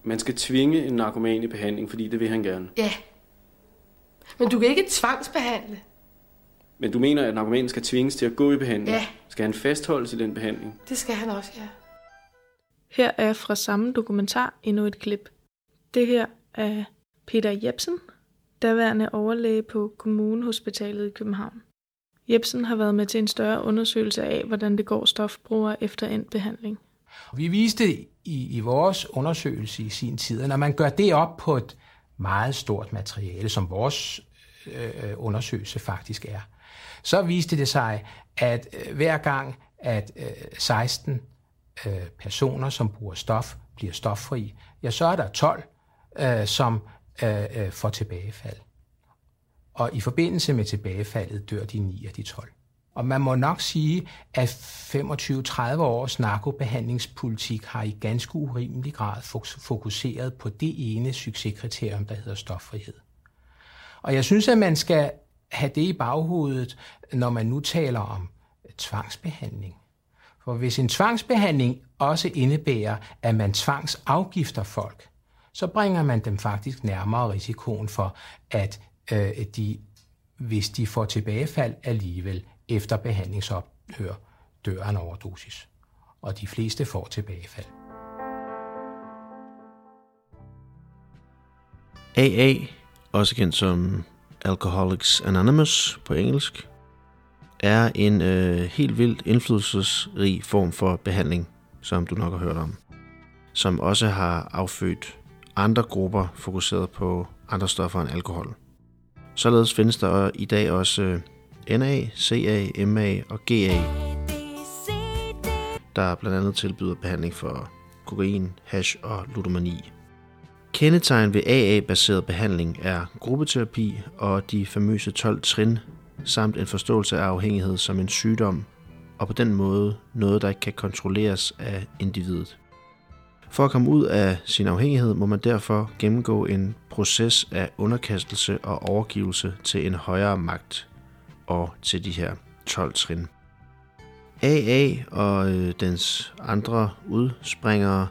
man skal tvinge en narkoman i behandling, fordi det vil han gerne. Ja. Men du kan ikke tvangsbehandle. Men du mener, at narkomanen skal tvinges til at gå i behandling? Ja. Skal han fastholdes i den behandling? Det skal han også, ja. Her er fra samme dokumentar endnu et klip. Det her er Peter Jebsen, daværende overlæge på Kommunehospitalet i København. Jebsen har været med til en større undersøgelse af, hvordan det går stofbrugere efter endt behandling. Vi viste i, i vores undersøgelse i sin tid, at når man gør det op på et meget stort materiale, som vores øh, undersøgelse faktisk er, så viste det sig, at øh, hver gang, at øh, 16 øh, personer, som bruger stof, bliver stoffri, ja, så er der 12, øh, som øh, øh, får tilbagefald. Og i forbindelse med tilbagefaldet dør de 9 af de 12. Og man må nok sige, at 25-30 års narkobehandlingspolitik har i ganske urimelig grad fokuseret på det ene succeskriterium, der hedder stoffrihed. Og jeg synes, at man skal have det i baghovedet, når man nu taler om tvangsbehandling. For hvis en tvangsbehandling også indebærer, at man tvangsafgifter folk, så bringer man dem faktisk nærmere risikoen for, at øh, de, hvis de får tilbagefald alligevel efter behandlingsophør, dør en overdosis. Og de fleste får tilbagefald. AA, også kendt som Alcoholics Anonymous på engelsk, er en øh, helt vildt indflydelsesrig form for behandling, som du nok har hørt om, som også har affødt andre grupper fokuseret på andre stoffer end alkohol. Således findes der i dag også øh, NA, CA, MA og GA, der blandt andet tilbyder behandling for kokain, hash og ludomani. Kendetegn ved AA-baseret behandling er gruppeterapi og de famøse 12 trin, samt en forståelse af afhængighed som en sygdom, og på den måde noget, der ikke kan kontrolleres af individet. For at komme ud af sin afhængighed må man derfor gennemgå en proces af underkastelse og overgivelse til en højere magt og til de her 12 trin. AA og øh, dens andre udspringere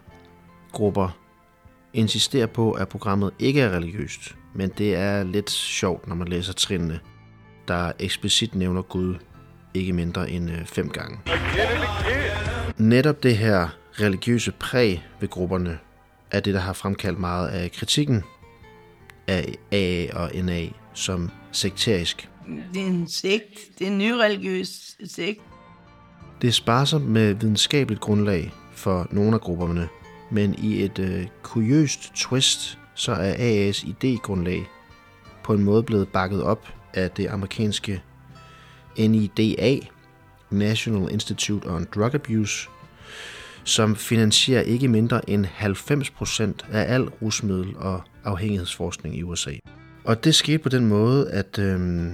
grupper insisterer på, at programmet ikke er religiøst, men det er lidt sjovt, når man læser trinene, der eksplicit nævner Gud ikke mindre end øh, fem gange. Netop det her religiøse præg ved grupperne er det, der har fremkaldt meget af kritikken af AA og NA som sekterisk. Det er en sekt. Det er en nyreligiøs sekt. Det er sparsomt med videnskabeligt grundlag for nogle af grupperne, men i et øh, kuriøst twist, så er AA's idégrundlag på en måde blevet bakket op af det amerikanske NIDA, National Institute on Drug Abuse, som finansierer ikke mindre end 90% af al rusmiddel- og afhængighedsforskning i USA. Og det skete på den måde, at øhm,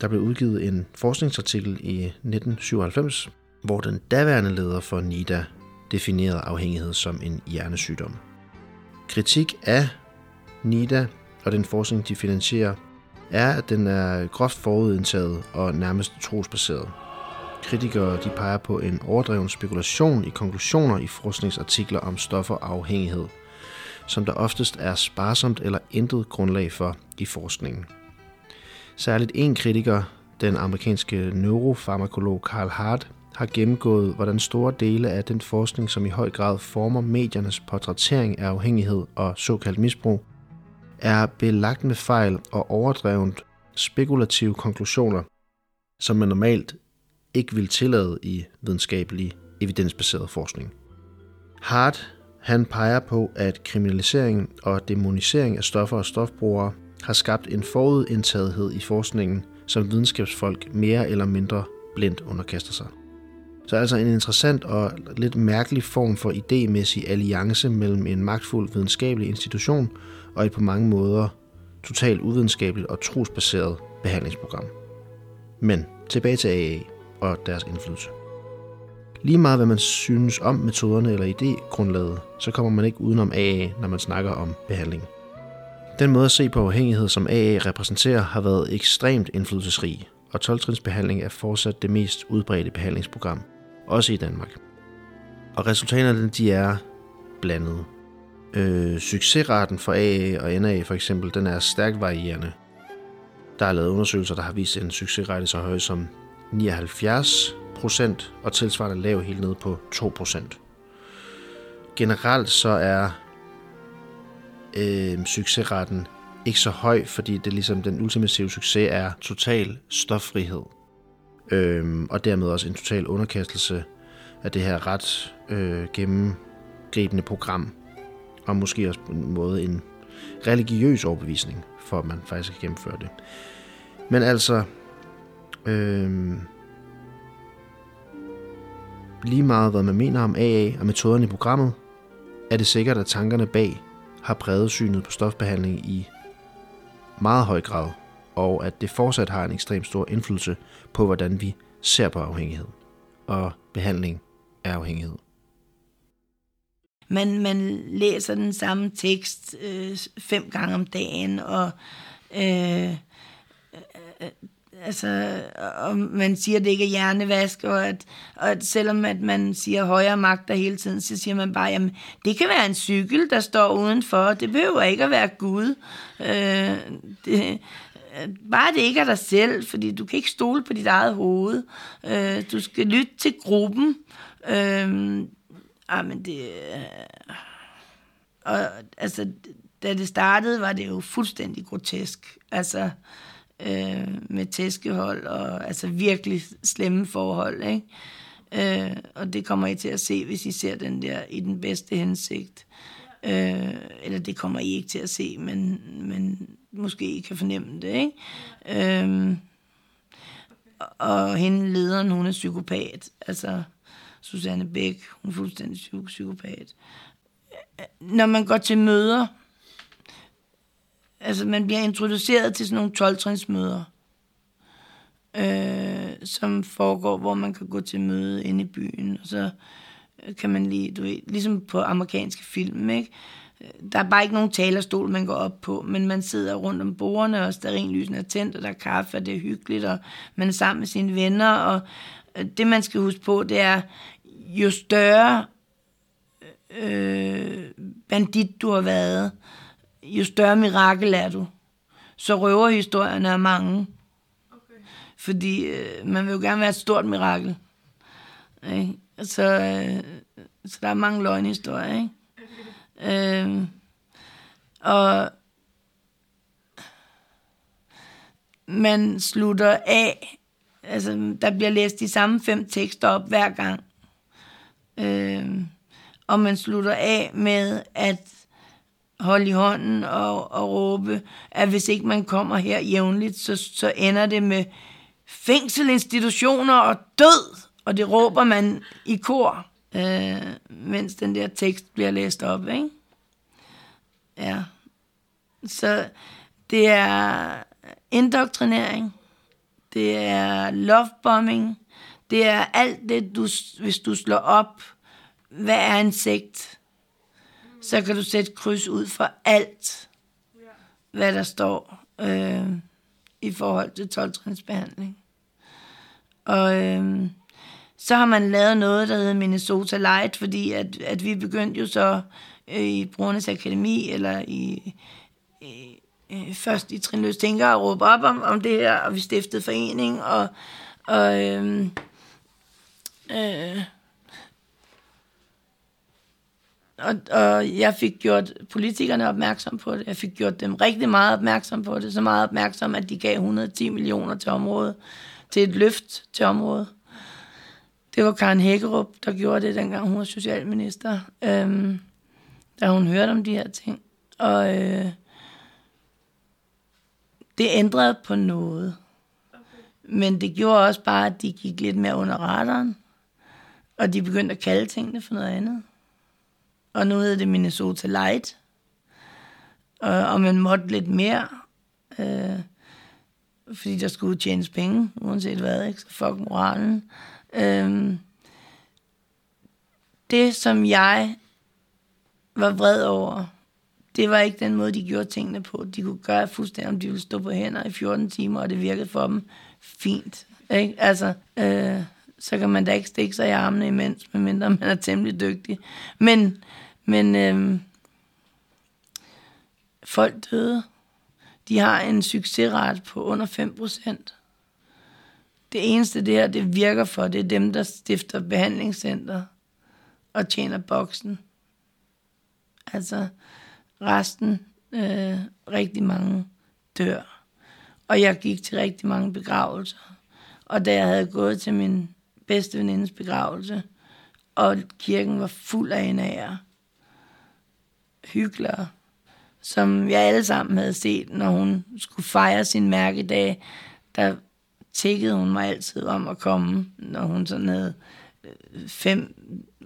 Der blev udgivet en forskningsartikel i 1997, hvor den daværende leder for NIDA definerede afhængighed som en hjernesygdom. Kritik af NIDA og den forskning, de finansierer, er, at den er groft forudindtaget og nærmest trosbaseret. Kritikere de peger på en overdreven spekulation i konklusioner i forskningsartikler om stoffer afhængighed, som der oftest er sparsomt eller intet grundlag for i forskningen. Særligt en kritiker, den amerikanske neurofarmakolog Carl Hart, har gennemgået, hvordan store dele af den forskning, som i høj grad former mediernes portrættering af afhængighed og såkaldt misbrug, er belagt med fejl og overdrevent spekulative konklusioner, som man normalt ikke vil tillade i videnskabelig evidensbaseret forskning. Hart han peger på, at kriminalisering og demonisering af stoffer og stofbrugere har skabt en forudindtagethed i forskningen, som videnskabsfolk mere eller mindre blindt underkaster sig. Så altså en interessant og lidt mærkelig form for idémæssig alliance mellem en magtfuld videnskabelig institution og et på mange måder totalt uvidenskabeligt og trosbaseret behandlingsprogram. Men tilbage til AA og deres indflydelse. Lige meget hvad man synes om metoderne eller idégrundlaget, så kommer man ikke udenom AA, når man snakker om behandling. Den måde at se på afhængighed, som AA repræsenterer, har været ekstremt indflydelsesrig, og 12-trinsbehandling er fortsat det mest udbredte behandlingsprogram, også i Danmark. Og resultaterne de er blandede. Øh, succesraten for AA og NA for eksempel, den er stærkt varierende. Der er lavet undersøgelser, der har vist en succesrate så høj som 79 procent, og tilsvarende lav helt ned på 2 procent. Generelt så er øh, succesraten ikke så høj, fordi det ligesom den ultimative succes er total stoffrihed. Øhm, og dermed også en total underkastelse af det her ret øh, gennemgribende program. Og måske også på en måde en religiøs overbevisning, for at man faktisk kan gennemføre det. Men altså, Øhm, lige meget hvad man mener om AA og metoderne i programmet, er det sikkert, at tankerne bag har præget synet på stofbehandling i meget høj grad, og at det fortsat har en ekstremt stor indflydelse på, hvordan vi ser på afhængighed og behandling af afhængighed. Man, man læser den samme tekst øh, fem gange om dagen, og øh, altså, og man siger, at det ikke er hjernevask, og at, og at selvom at man siger højere magter hele tiden, så siger man bare, jamen, det kan være en cykel, der står udenfor, det behøver ikke at være Gud. Øh, det, bare det ikke er dig selv, fordi du kan ikke stole på dit eget hoved. Øh, du skal lytte til gruppen. Øh, ah, men det... Øh, og altså, da det startede, var det jo fuldstændig grotesk. Altså, øh, med tæskehold og altså virkelig slemme forhold, ikke? Øh, og det kommer I til at se, hvis I ser den der i den bedste hensigt. Øh, eller det kommer I ikke til at se, men, men måske I kan fornemme det, ikke? Øh, og hende lederen, hun er psykopat. Altså, Susanne Bæk, hun er fuldstændig psykopat. Øh, når man går til møder, altså man bliver introduceret til sådan nogle 12 møder, øh, som foregår, hvor man kan gå til møde inde i byen, og så øh, kan man lige, du ved, ligesom på amerikanske film, ikke? Øh, der er bare ikke nogen talerstol, man går op på, men man sidder rundt om bordene, og stearinlysene er tændt, og der er kaffe, og det er hyggeligt, og man er sammen med sine venner, og øh, det man skal huske på, det er, jo større øh, bandit du har været, jo større mirakel er du. Så røverhistorierne er mange. Okay. Fordi øh, man vil jo gerne være et stort mirakel. Ikke? Så, øh, så der er mange løgnhistorier. Ikke? Okay. Øh, og man slutter af, altså der bliver læst de samme fem tekster op hver gang. Øh, og man slutter af med at holde i hånden og, og råbe, at hvis ikke man kommer her jævnligt, så, så ender det med fængselinstitutioner og død. Og det råber man i kor, øh, mens den der tekst bliver læst op, ikke? Ja. Så det er indoktrinering. det er lovebombing, det er alt det, du, hvis du slår op, hvad er en sekt, så kan du sætte kryds ud for alt, hvad der står øh, i forhold til 12 behandling. Og øh, så har man lavet noget, der hedder Minnesota Light, fordi at, at vi begyndte jo så øh, i Brugernes Akademi, eller i, i øh, først i Trinløs Tænker at råbe op om, om det her, og vi stiftede forening, og, og øh, øh, og, og jeg fik gjort politikerne opmærksom på det. Jeg fik gjort dem rigtig meget opmærksom på det. Så meget opmærksom, at de gav 110 millioner til området. Til et løft til området. Det var Karen Hækkerup, der gjorde det, dengang hun var socialminister. Øhm, da hun hørte om de her ting. Og øh, det ændrede på noget. Men det gjorde også bare, at de gik lidt mere under radaren. Og de begyndte at kalde tingene for noget andet. Og nu hedder det Minnesota Light. Og, og man måtte lidt mere. Øh, fordi der skulle tjenes penge, uanset hvad. Ikke? Så fuck moralen. Øh, det, som jeg var vred over, det var ikke den måde, de gjorde tingene på. De kunne gøre fuldstændig, om de ville stå på hænder i 14 timer, og det virkede for dem fint. Ikke? Altså, øh, så kan man da ikke stikke sig i armene imens, medmindre man er temmelig dygtig. Men, men øh, folk døde. De har en succesrate på under 5 procent. Det eneste der, det virker for, det er dem, der stifter behandlingscenter og tjener boksen. Altså, resten, øh, rigtig mange dør. Og jeg gik til rigtig mange begravelser. Og da jeg havde gået til min bedste venindes begravelse, og kirken var fuld af enager, hyggelere, som jeg alle sammen havde set, når hun skulle fejre sin mærkedag, der tækkede hun mig altid om at komme, når hun sådan havde øh, fem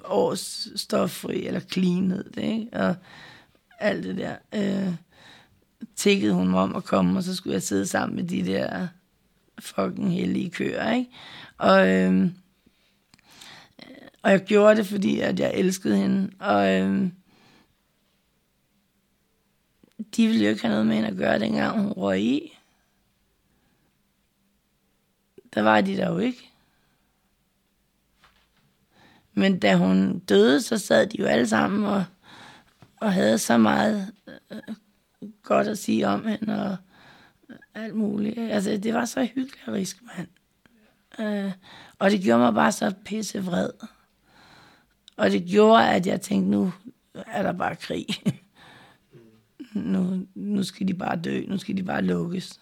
års stoffri, eller clean hed det, ikke? Og alt det der. Øh, tækkede hun mig om at komme, og så skulle jeg sidde sammen med de der fucking hellige køer, ikke? Og, øh, og jeg gjorde det, fordi at jeg elskede hende, og øh, de ville jo ikke have noget med hende at gøre, dengang hun røg i. Der var de der jo ikke. Men da hun døde, så sad de jo alle sammen og, og havde så meget øh, godt at sige om hende og øh, alt muligt. Altså, det var så hyggeligt, mand. Øh, og det gjorde mig bare så pisse vred. Og det gjorde, at jeg tænkte, nu er der bare krig. nu, nu skal de bare dø, nu skal de bare lukkes.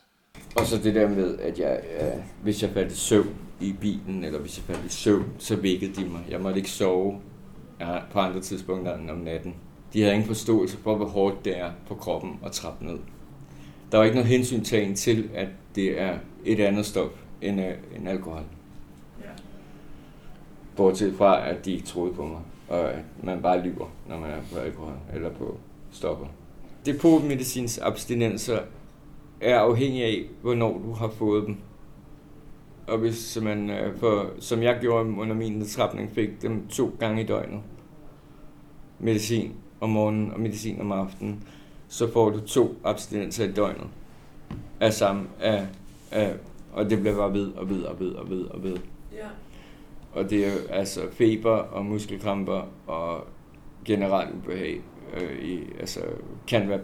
Og så det der med, at jeg, øh, hvis jeg faldt i søvn i bilen, eller hvis jeg faldt i søvn, så vækkede de mig. Jeg måtte ikke sove ja, på andre tidspunkter end om natten. De havde ingen forståelse for, hvor hårdt det er på kroppen at trappe ned. Der var ikke noget hensyn til, at det er et andet stof end, øh, end alkohol. Ja. Bortset fra, at de ikke troede på mig, og at man bare lyver, når man er på alkohol eller på stoffer. Depotmedicins abstinenser er afhængig af, hvornår du har fået dem. Og hvis man, øh, for, som jeg gjorde under min nedtrapning, fik dem to gange i døgnet. Medicin om morgenen og medicin om aftenen. Så får du to abstinenser i døgnet. Af samme, af, af, og det bliver bare ved og ved og ved og ved og ved. Ja. Og det er altså feber og muskelkramper og generelt ubehag. Øh, i, altså kan være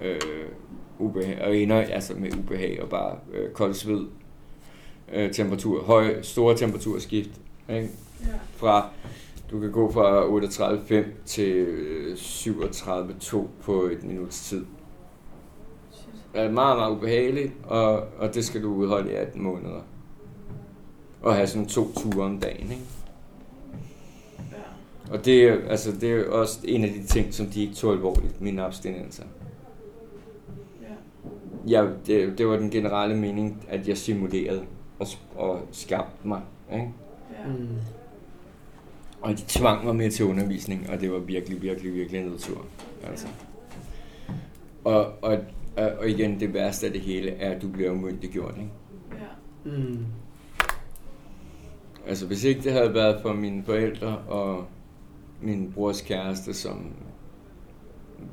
øh, ubehag, og ender altså med ubehag og bare øh, kold sved, øh, temperatur, høj, store temperaturskift. Ikke? Ja. Fra, du kan gå fra 38,5 til 37,2 øh, på et minuts tid. Det er meget, meget ubehageligt, og, og det skal du udholde i 18 måneder. Og have sådan to ture om dagen, ikke? Og det er, altså, det er også en af de ting, som de ikke tog alvorligt, mine abstinenser ja, det, det var den generelle mening, at jeg simulerede og, og skabte mig. Ikke? Ja. Mm. Og de tvang mig med til undervisning, og det var virkelig, virkelig, virkelig en nedtur. Altså. Og, og, og igen, det værste af det hele er, at du bliver umyndiggjort. Ikke? Ja. Mm. Altså, hvis ikke det havde været for mine forældre og min brors kæreste, som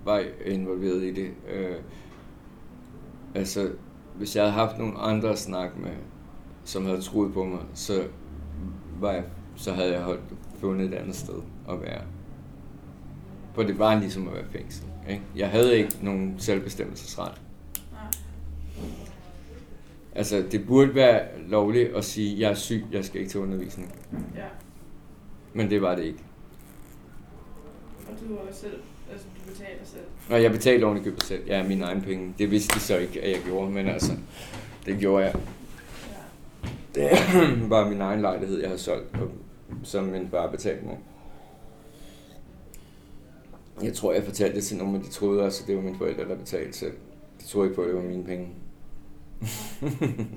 var involveret i det, øh, altså, hvis jeg havde haft nogle andre at snakke med, som havde troet på mig, så, var jeg, så havde jeg holdt, fundet et andet sted at være. For det var ligesom at være fængsel. Ikke? Jeg havde ikke nogen selvbestemmelsesret. Altså, det burde være lovligt at sige, jeg er syg, jeg skal ikke til undervisning. Ja. Men det var det ikke. Og du var selv, altså du betaler selv. Og jeg betalte oven i købet selv. Ja, mine egne penge. Det vidste de så ikke, at jeg gjorde, men altså, det gjorde jeg. Det var min egen lejlighed, jeg havde solgt, og, som min far betalte mig. Jeg tror, jeg fortalte det til nogen, men de troede også, at det var mine forældre, der betalte selv. De troede ikke på, at det var mine penge.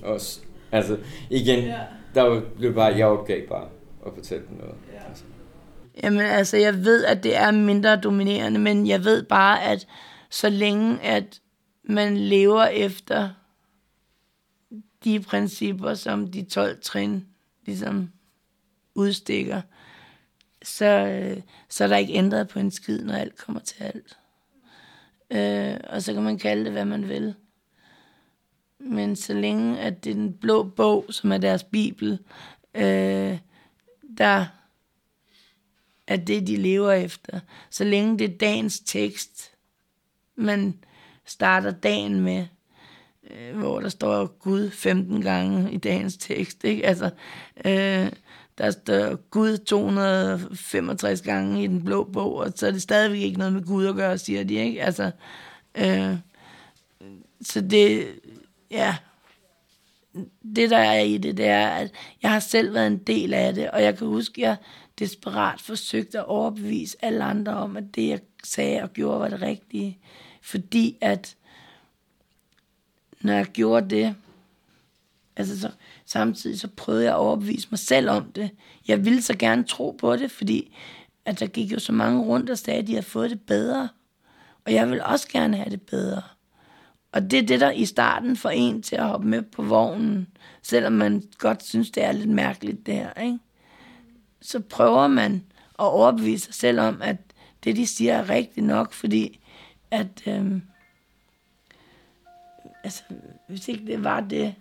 også. Altså, igen, Ja. der var, blev bare, jeg opgav bare at fortælle dem noget. Ja. Altså. Jamen altså, jeg ved, at det er mindre dominerende, men jeg ved bare, at så længe at man lever efter de principper, som de 12 trin ligesom udstikker, så, øh, så er der ikke ændret på en skid, når alt kommer til alt. Øh, og så kan man kalde det, hvad man vil. Men så længe at det er den blå bog, som er deres bibel, øh, der er det, de lever efter. Så længe det er dagens tekst, man starter dagen med, øh, hvor der står Gud 15 gange i dagens tekst, ikke? Altså, øh, der står Gud 265 gange i den blå bog, og så er det stadigvæk ikke noget med Gud at gøre, siger de, ikke? Altså, øh, så det, ja, det der er i det, det er, at jeg har selv været en del af det, og jeg kan huske, at jeg desperat forsøgte at overbevise alle andre om, at det, jeg sagde og gjorde, var det rigtige. Fordi at, når jeg gjorde det, altså så, samtidig så prøvede jeg at overbevise mig selv om det. Jeg ville så gerne tro på det, fordi at der gik jo så mange rundt og sagde, at de havde fået det bedre. Og jeg vil også gerne have det bedre. Og det er det, der i starten får en til at hoppe med på vognen, selvom man godt synes, det er lidt mærkeligt der, ikke? Så prøver man at overbevise sig selv om, at det, de siger, er rigtigt nok, fordi at, øh, altså, hvis ikke det var det,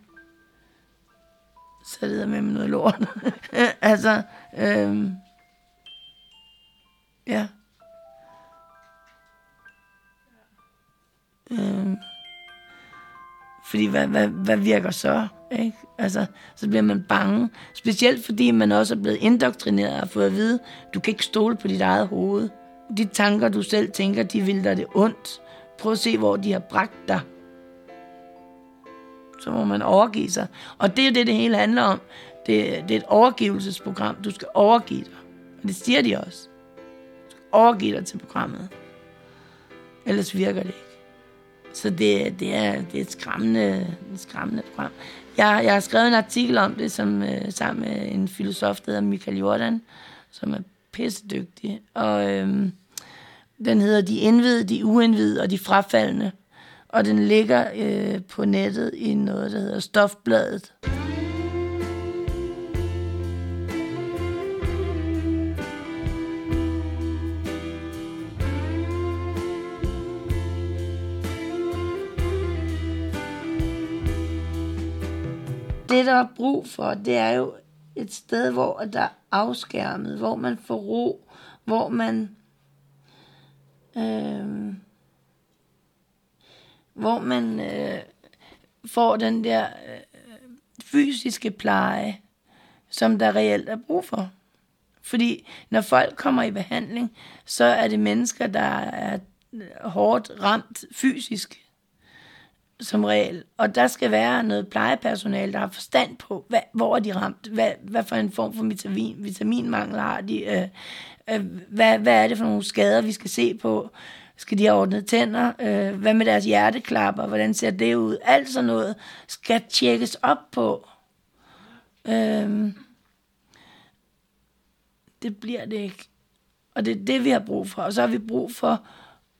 så leder med med noget lort. altså, øh, ja. Øh, fordi hvad, hvad, hvad virker så? Ikke? Altså, så bliver man bange. Specielt fordi man også er blevet indoktrineret og fået at vide, du kan ikke stole på dit eget hoved. De tanker, du selv tænker, de vil dig det ondt. Prøv at se, hvor de har bragt dig. Så må man overgive sig. Og det er jo det, det hele handler om. Det, det er et overgivelsesprogram. Du skal overgive dig. Og det siger de også. Du skal overgive dig til programmet. Ellers virker det ikke. Så det, det, er, det er et skræmmende, et skræmmende program. Jeg, jeg har skrevet en artikel om det som, øh, sammen med en filosof, der hedder Michael Jordan, som er pissedygtig. Og øhm, den hedder De indvidede, de uindvidede og de frafaldende. Og den ligger øh, på nettet i noget, der hedder Stofbladet. Det, der er brug for, det er jo et sted, hvor der er afskærmet, hvor man får ro, hvor man øh, hvor man øh, får den der øh, fysiske pleje, som der reelt er brug for. Fordi når folk kommer i behandling, så er det mennesker, der er øh, hårdt ramt fysisk som regel. Og der skal være noget plejepersonale, der har forstand på, hvad, hvor er de ramt, hvad, hvad for en form for vitamin, vitaminmangel har de, øh, øh, hvad, hvad er det for nogle skader, vi skal se på, skal de have ordnet tænder, øh, hvad med deres hjerteklapper, hvordan ser det ud, alt sådan noget skal tjekkes op på. Øh, det bliver det ikke. Og det er det, vi har brug for. Og så har vi brug for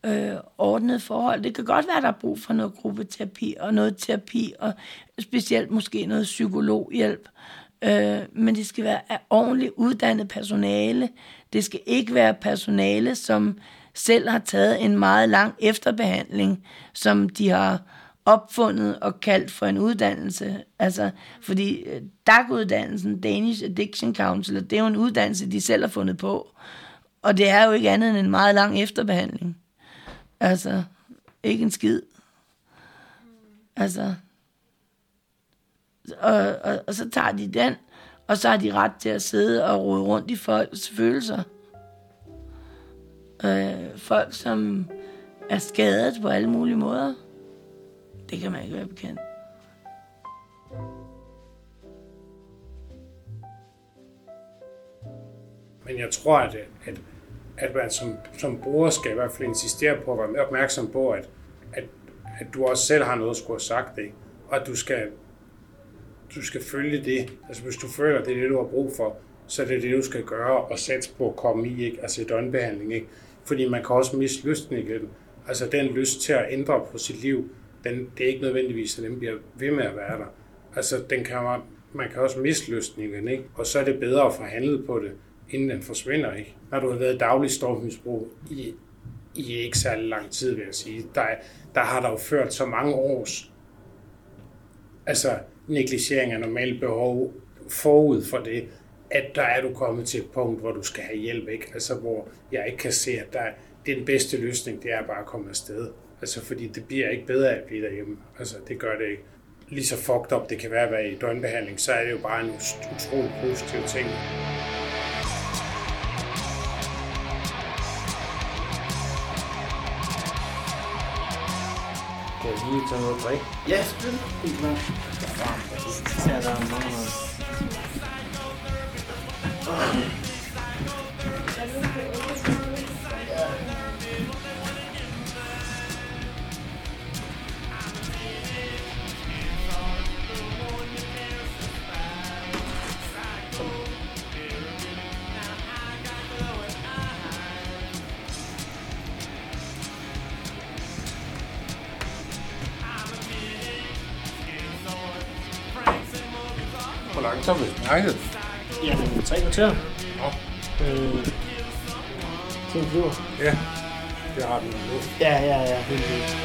øh, ordnede forhold. Det kan godt være, der er brug for noget gruppeterapi og noget terapi, og specielt måske noget psykologhjælp. Øh, men det skal være af ordentligt uddannet personale. Det skal ikke være personale, som selv har taget en meget lang efterbehandling, som de har opfundet og kaldt for en uddannelse. Altså, fordi øh, DAC-uddannelsen, Danish Addiction Council, det er jo en uddannelse, de selv har fundet på. Og det er jo ikke andet end en meget lang efterbehandling. Altså, ikke en skid. Altså, og, og, og så tager de den, og så har de ret til at sidde og rode rundt i folks følelser. Øh, folk, som er skadet på alle mulige måder. Det kan man ikke være bekendt. Men jeg tror, at, at, at man som, som bruger skal i hvert fald insistere på at være opmærksom på, at, at, at du også selv har noget at skulle have sagt, ikke? og at du skal, du skal følge det. Altså hvis du føler, at det er det, du har brug for, så er det det, du skal gøre og sætte på at komme i, ikke? altså i døgnbehandling. Ikke? Fordi man kan også miste lysten igen. Altså den lyst til at ændre på sit liv, den, det er ikke nødvendigvis, at den bliver ved med at være der. Altså den kan man, man kan også miste lysten igen, ikke? og så er det bedre at forhandle på det, inden den forsvinder. Ikke? Når du har været daglig stofmisbrug i, i ikke særlig lang tid, vil jeg sige, der, der har der jo ført så mange års altså negligering af normale behov forud for det, at der er du kommet til et punkt, hvor du skal have hjælp, ikke? Altså, hvor jeg ikke kan se, at der, det er den bedste løsning, det er bare at komme afsted. Altså, fordi det bliver ikke bedre at blive derhjemme. Altså, det gør det ikke. Lige så fucked up det kan være at være i døgnbehandling, så er det jo bare en utrolig positiv ting. Kan jeg lige tage noget drik? Ja, selvfølgelig. Har vi snakket? Jamen, tre kvarter. Nå. Øh, tiden flyver. Ja, det har den nu. Ja, ja, ja. Helt vildt.